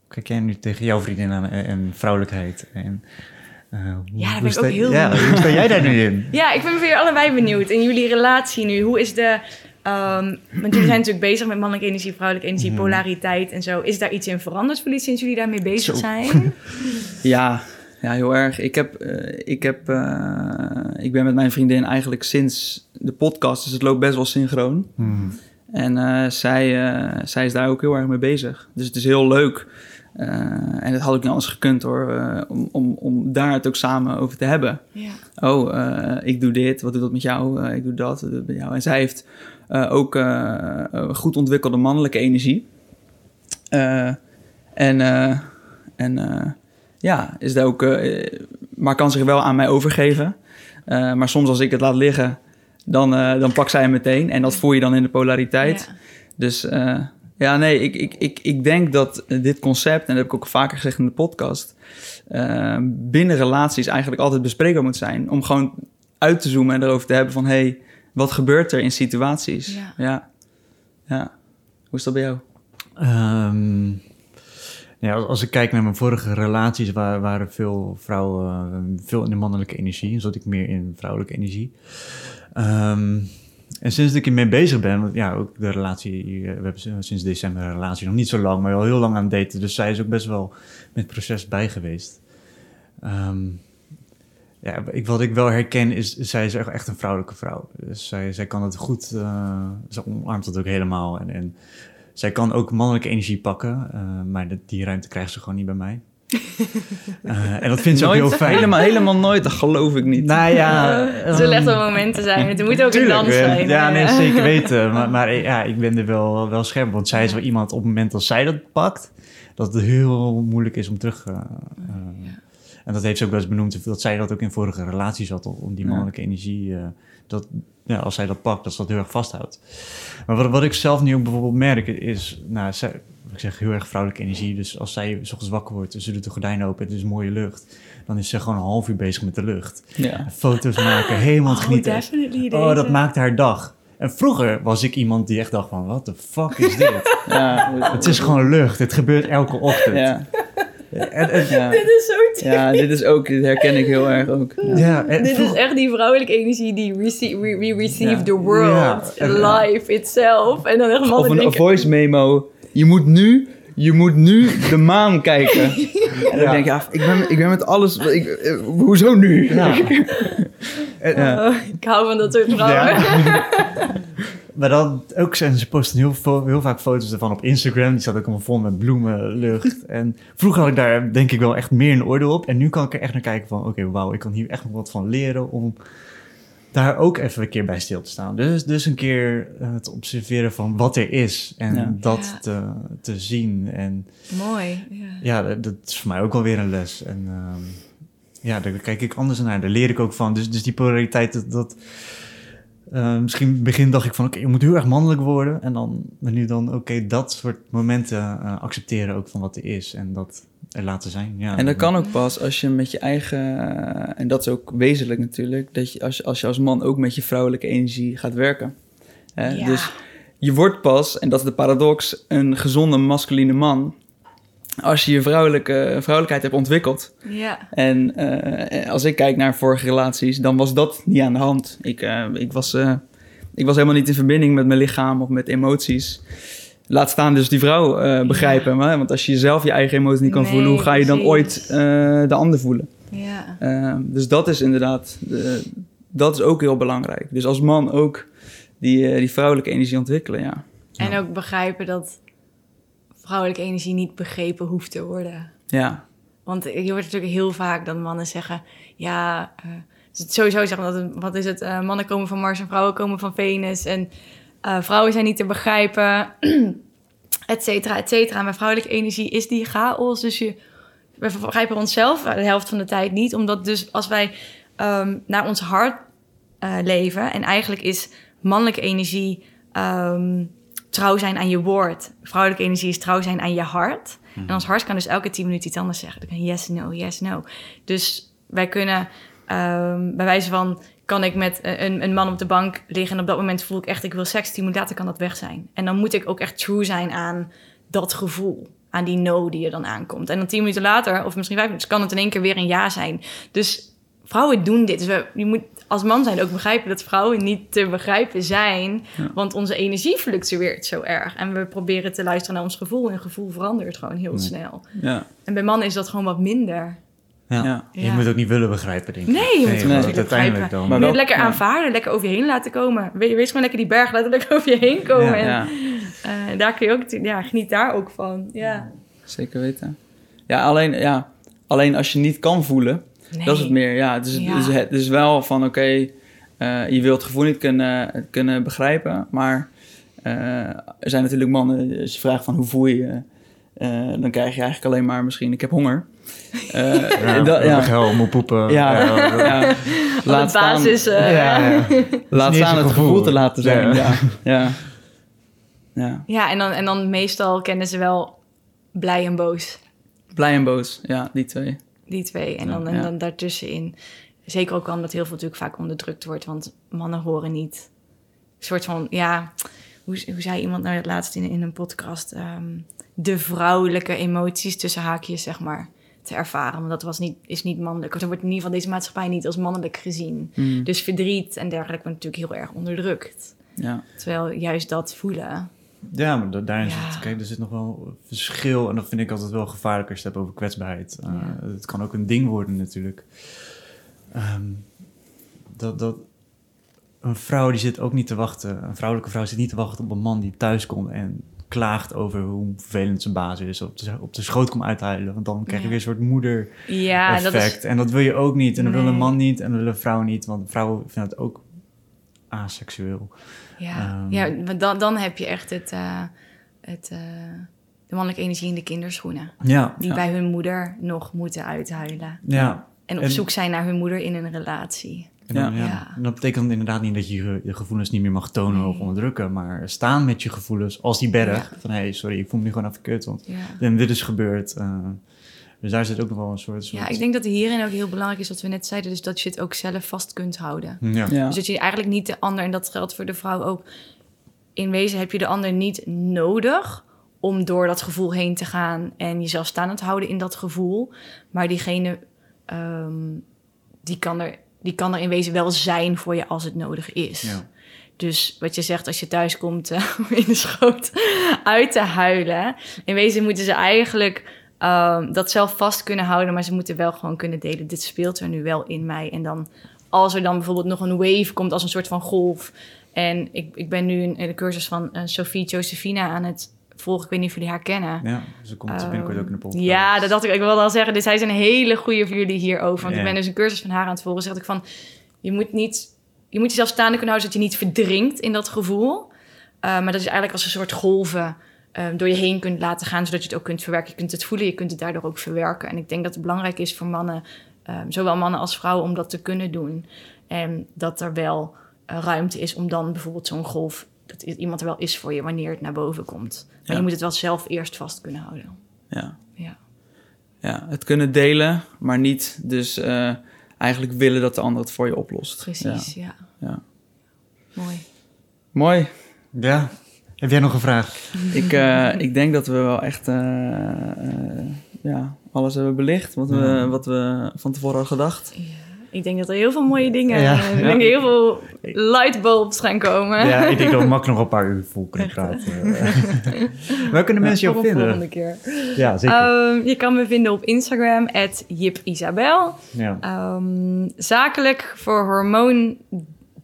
kijk jij nu tegen jouw vriendin aan en, en vrouwelijkheid? En, eh, hoe, Ja, daar ben ik ook heel ja, benieuwd. hoe sta jij daar nu in? Ja, ik ben voor jullie allebei benieuwd. In jullie relatie nu, hoe is de... ehm, want jullie zijn natuurlijk bezig met mannelijke energie, vrouwelijke energie, Mhm. polariteit en zo. Is daar iets in veranderd voor jullie sinds jullie daarmee bezig Zo. zijn? Ja, ja heel erg. Ik, heb, eh, ik, heb, eh, ik ben met mijn vriendin eigenlijk sinds de podcast, dus het loopt best wel synchroon. Hmm. En eh, zij, eh, zij is daar ook heel erg mee bezig. Dus het is heel leuk. eh, en dat had ik niet anders gekund hoor. eh, om, om, om daar het ook samen over te hebben. Ja. Oh, eh, ik doe dit. Wat doet dat met jou? Ik doe dat. Wat doet dat met jou? En zij heeft eh, ook goed ontwikkelde mannelijke energie. Eh, en eh, en eh, ja, is daar ook, eh, maar kan zich wel aan mij overgeven. Eh, maar soms als ik het laat liggen, dan, eh, dan pakt zij hem meteen. En dat voel je dan in de polariteit. Ja. Dus eh, ja, nee, ik, ik, ik, ik denk dat dit concept, en dat heb ik ook vaker gezegd in de podcast, binnen relaties eigenlijk altijd bespreekbaar moet zijn. Om gewoon uit te zoomen en erover te hebben van, hé, hey, wat gebeurt er in situaties? Ja. ja. Ja. Hoe is dat bij jou? Ehm, ja, als ik kijk naar mijn vorige relaties, waar, waren veel vrouwen veel in de mannelijke energie. En zat ik meer in vrouwelijke energie. Ehm, en sinds ik ermee bezig ben, want ja, ook de relatie, we hebben sinds december een relatie, nog niet zo lang, maar al heel lang aan het daten. Dus zij is ook best wel met het proces bij geweest. Ehm, ja, wat ik wel herken is, zij is echt- echt een vrouwelijke vrouw. Dus zij, zij kan het goed, eh, ze omarmt het ook helemaal. En, en zij kan ook mannelijke energie pakken, eh, maar dat- die ruimte krijgt ze gewoon niet bij mij. Eh, en dat vindt ze ook heel fijn. Helemaal, helemaal nooit, dat geloof ik niet. Nou ja, Er zullen echt ehm, wel momenten zijn. Het moet ook Tuurlijk, een dans eh, zijn. Ja, nee, zeker weten. Maar, maar ja, ik ben er wel, wel scherp. Want zij is wel iemand op het moment dat zij dat pakt, dat het heel moeilijk is om terug. eh, eh, En dat heeft ze ook wel eens benoemd, dat zij dat ook in vorige relaties had, om die Ja. mannelijke energie. eh, dat, ja, als zij dat pakt, dat ze dat heel erg vasthoudt. Maar wat, wat ik zelf nu ook bijvoorbeeld merk, is, nou, zij, ik zeg heel erg vrouwelijke energie. Dus als zij s ochtends wakker wordt en ze doet de gordijnen open, het is mooie lucht, dan is ze gewoon een half uur bezig met de lucht. Ja. Foto's maken, helemaal Oh, genieten. Oh, dat maakt haar dag. En vroeger was ik iemand die echt dacht van, wat de fuck is dit? Ja, het is gewoon lucht, het gebeurt elke ochtend. ja, En, en- ja. Dit is zo typisch. ja, dit is ook, dit herken ik heel erg ook. Ja. ja, en Dit is echt die vrouwelijke energie die receive, we, we receive Ja. the world, Ja, en- life itself. En dan echt Of een denken... voice memo. Je moet nu, je moet nu de maan kijken. En dan Ja. denk ik, ja, ik ben, ik ben met alles... Ik, eh, hoezo nu? Ja. En- Ja. Oh, ik hou van dat soort vrouwen. Ja. Maar dan ook zijn ze posten heel, heel vaak foto's ervan op Instagram. Die staat ook allemaal vol met bloemen, lucht. En vroeger had ik daar denk ik wel echt meer een oordeel op. En nu kan ik er echt naar kijken van, oké, wauw, ik kan hier echt nog wat van leren om daar ook even een keer bij stil te staan. Dus, dus een keer te observeren van wat er is en Ja. dat Ja. te, te zien. En Mooi. Ja. ja, dat, dat is voor mij ook wel weer een les. En ehm, ja, daar kijk ik anders naar. Daar leer ik ook van. Dus, dus die polariteit, dat... dat eh, misschien in het begin dacht ik van, oké, je moet heel erg mannelijk worden. En dan, nu dan, oké, dat soort momenten eh, accepteren ook van wat er is. En dat er laten zijn. Ja, En dat kan ook pas als je met je eigen, eh, en dat is ook wezenlijk natuurlijk, dat je als, als je als man ook met je vrouwelijke energie gaat werken. Hè? Ja. Dus je wordt pas, en dat is de paradox, een gezonde masculine man als je je vrouwelijke, vrouwelijkheid hebt ontwikkeld. Ja. En eh, als ik kijk naar vorige relaties, dan was dat niet aan de hand. Ik, eh, ik, was, eh, ik was helemaal niet in verbinding met mijn lichaam of met emoties. Laat staan dus die vrouw begrijpen. Want als je jezelf je eigen emoties niet kan Nee, voelen, hoe ga je dan precies. ooit de ander voelen? Ja. Eh, dus dat is inderdaad, de- dat is ook heel belangrijk. Dus als man ook die, die vrouwelijke energie ontwikkelen, ja. En ook begrijpen dat vrouwelijke energie niet begrepen hoeft te worden. Ja, Want je hoort natuurlijk heel vaak dat mannen zeggen... Ja, eh, sowieso zeggen dat... het- Wat is het? eh, mannen komen van Mars en vrouwen komen van Venus. En eh, vrouwen zijn niet te begrijpen. et cetera, et cetera. Maar vrouwelijke energie is die chaos. Dus je, we begrijpen onszelf de helft van de tijd niet. Omdat dus als wij ehm, naar ons hart leven... en eigenlijk is mannelijke energie... ehm, trouw zijn aan je woord. Vrouwelijke energie is trouw zijn aan je hart. En ons hart kan dus elke tien minuten iets anders zeggen. Dan kan yes, no, yes, no. Dus wij kunnen ehm, bij wijze van... kan ik met een, een man op de bank liggen... en op dat moment voel ik echt, ik wil seks. Tien minuten later kan dat weg zijn. En dan moet ik ook echt true zijn aan dat gevoel. Aan die no die er dan aankomt. En dan tien minuten later, of misschien vijf minuten... kan het in één keer weer een ja zijn. Dus vrouwen doen dit. Dus we, je moet als man zijn ook begrijpen dat vrouwen niet te begrijpen zijn. Want onze energie fluctueert zo erg. En we proberen te luisteren naar ons gevoel. En gevoel verandert gewoon heel snel. ja, En bij mannen is dat gewoon wat minder. Ja. ja. Je Ja. moet ook niet willen begrijpen, denk ik. Nee, je moet het nee. uiteindelijk begrijpen. dan. Maar Je moet het lekker aanvaarden, lekker over je heen laten komen. We- Wees gewoon lekker die berg, laat het lekker over je heen komen. Ja. en ja. eh, daar kun je ook, ja, geniet daar ook van. Ja. Zeker weten. Ja, alleen, ja, alleen als je niet kan voelen, Nee. dat is het meer. Ja, het is, Ja. Het is, het is wel van oké, eh, je wilt het gevoel niet kunnen, kunnen begrijpen, maar eh, er zijn natuurlijk mannen, als je vraagt van hoe voel je je, eh, dan krijg je eigenlijk alleen maar misschien ik heb honger. Eh, Ja, dat- ja. moet poepen. Ja, ja. ja. Laat de basis, staan, eh, Ja, ja. laat staan het gevoel. gevoel te laten zijn. Ja. Ja, ja. ja. Ja, en dan, en dan meestal kennen ze wel blij en boos. Blij en boos, ja, die twee. Die twee. En dan, en dan daartussenin. Zeker ook omdat heel veel natuurlijk vaak onderdrukt wordt. Want mannen horen niet. Een soort van, ja... Hoe, hoe zei iemand nou het laatst in, in een podcast? ehm, de vrouwelijke emoties tussen haakjes, zeg maar, te ervaren. Want dat was niet, is niet mannelijk. Er wordt in ieder geval deze maatschappij niet als mannelijk gezien. Hmm, Dus verdriet en dergelijke wordt natuurlijk heel erg onderdrukt. ja. Terwijl juist dat voelen... Ja, maar da- daarin Ja. zit, kijk, er zit nog wel verschil. En dat vind ik altijd wel gevaarlijk als je het hebt over kwetsbaarheid. Uh, Ja. Het kan ook een ding worden natuurlijk. Ehm, dat, dat, een vrouw die zit ook niet te wachten. Een vrouwelijke vrouw zit niet te wachten op een man die thuis komt en klaagt over hoe vervelend zijn baas is. Op de, op de schoot komt uithuilen. Want dan krijg je Ja. weer een soort moeder Ja, dat effect. is... En dat wil je ook niet. En dat wil een man niet. En dat wil een vrouw niet. Want vrouwen vinden het ook aseksueel. Ja, Ehm. ja want dan, dan heb je echt het, eh, het, eh, de mannelijke energie in de kinderschoenen. Ja, Die Ja. bij hun moeder nog moeten uithuilen. ja. En op En- zoek zijn naar hun moeder in een relatie. En dan, Ja. ja. Ja. En dat betekent inderdaad niet dat je je je gevoelens niet meer mag tonen Nee. of onderdrukken, maar staan met je gevoelens als die berg. Ja. Van hé, hey, sorry, ik voel me nu gewoon even kut, want Ja. en dit is gebeurd. eh, dus daar zit ook nog wel een soort... soort ja, ik denk dat hierin ook heel belangrijk is wat we net zeiden. Dus dat je het ook zelf vast kunt houden. Ja. Ja. Dus dat je eigenlijk niet de ander, en dat geldt voor de vrouw ook. In wezen heb je de ander niet nodig om door dat gevoel heen te gaan en jezelf staande te houden in dat gevoel. Maar diegene, ehm, die, kan er, die kan er in wezen wel zijn voor je als het nodig is. Ja. Dus wat je zegt als je thuis komt om in de schoot uit te huilen. In wezen moeten ze eigenlijk ehm, dat zelf vast kunnen houden, maar ze moeten wel gewoon kunnen delen. Dit speelt er nu wel in mij. En dan als er dan bijvoorbeeld nog een wave komt als een soort van golf. En ik, ik ben nu in, de cursus van eh, Sophie Josephina aan het volgen. Ik weet niet of jullie haar kennen. Ja, ze komt binnenkort ook in de podcast. Ja, dat dacht ik. Ik wilde al zeggen, dus zij is een hele goede voor jullie hierover. Want ik ben dus een cursus van haar aan het volgen. Zeg ik van, je moet niet, je moet jezelf staande kunnen houden, zodat je niet verdrinkt in dat gevoel. Eh, maar dat je eigenlijk als een soort golven eh, door je heen kunt laten gaan, zodat je het ook kunt verwerken. Je kunt het voelen, je kunt het daardoor ook verwerken. En ik denk dat het belangrijk is voor mannen ehm, zowel mannen als vrouwen, om dat te kunnen doen. En dat er wel eh, ruimte is om dan bijvoorbeeld zo'n golf, dat iemand er wel is voor je wanneer het naar boven komt. Maar Ja. je moet het wel zelf eerst vast kunnen houden. Ja. Ja. ja, het kunnen delen, maar niet dus eh, eigenlijk willen dat de ander het voor je oplost. Precies, ja. Ja. ja. Mooi. Mooi. Ja. Heb jij nog een vraag? Ik, eh, ik denk dat we wel echt eh, eh, ja, alles hebben belicht wat we, Ja. wat we van tevoren hadden gedacht. Ik denk dat er heel veel mooie dingen, Ja. ik Ja. denk heel veel lightbulbs gaan komen. Ja, ik denk dat we makkelijk nog een paar uur vol kunnen praten. Waar kunnen mensen jou volgende vinden? keer. Ja, zeker. Ehm, je kan me vinden op Instagram, @jipisabel. ja. Ehm, zakelijk voor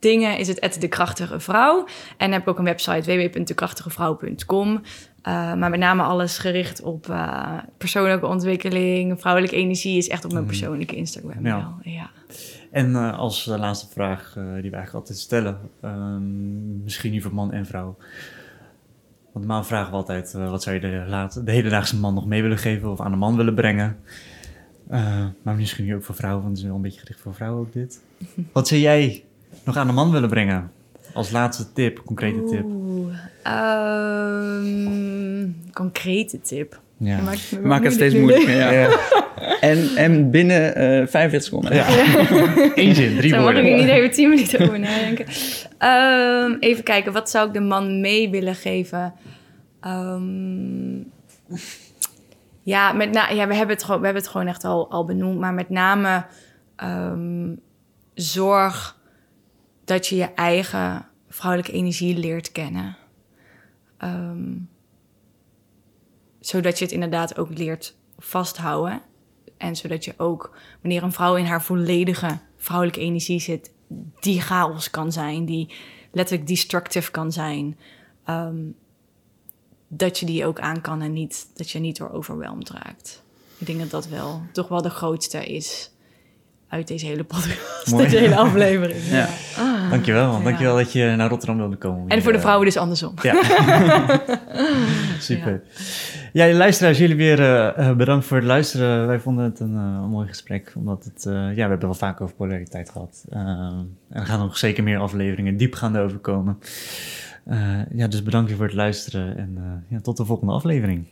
hormoondingen is het de krachtige vrouw. En heb ik ook een website www.dekrachtigevrouw.com. Eh, maar met name alles gericht op eh, persoonlijke ontwikkeling, vrouwelijke energie is echt op mijn Mhm. persoonlijke Instagram. Ja. wel, ja. En eh, als laatste vraag die we eigenlijk altijd stellen, ehm, misschien niet voor man en vrouw. Want normaal vragen we altijd, wat zou je de, laat, de hedendaagse man nog mee willen geven of aan de man willen brengen? Maar misschien nu ook voor vrouwen, want het is wel een beetje gericht voor vrouwen ook dit. Wat zou jij nog aan de man willen brengen? Als laatste tip, concrete tip. Oeh, ehm, concrete tip. Ja. Je maakt Maak het steeds moeilijk moeilijker. Ja. En, en binnen eh 45 seconden. Ja. Eén zin, drie Zo mag woorden. ik niet even tien minuten over nadenken. Ehm, even kijken, wat zou ik de man mee willen geven? Ehm, ja, met na, ja we, hebben het gewoon, we hebben het gewoon echt al, al benoemd. Maar met name ehm, zorg dat je je eigen vrouwelijke energie leert kennen. Ehm, zodat je het inderdaad ook leert vasthouden. En zodat je ook, wanneer een vrouw in haar volledige vrouwelijke energie zit, die chaos kan zijn, die letterlijk destructive kan zijn, ehm, dat je die ook aan kan en niet, dat je niet door overweldigd raakt. Ik denk dat dat wel toch wel de grootste is uit deze hele podcast, Mooi. deze hele aflevering. Ja. Ah. Dankjewel, Ja. dankjewel dat je naar Rotterdam wilde komen. En voor de Hier, vrouwen dus andersom. Ja. Super. Ja, luisteraars, jullie weer eh, eh, bedankt voor het luisteren. Wij vonden het een, eh, mooi gesprek, omdat het, eh, ja, we hebben wel vaak over polariteit gehad. Eh, en er gaan nog zeker meer afleveringen diepgaande over komen. Eh, ja, dus bedankt weer voor het luisteren en eh, ja, tot de volgende aflevering.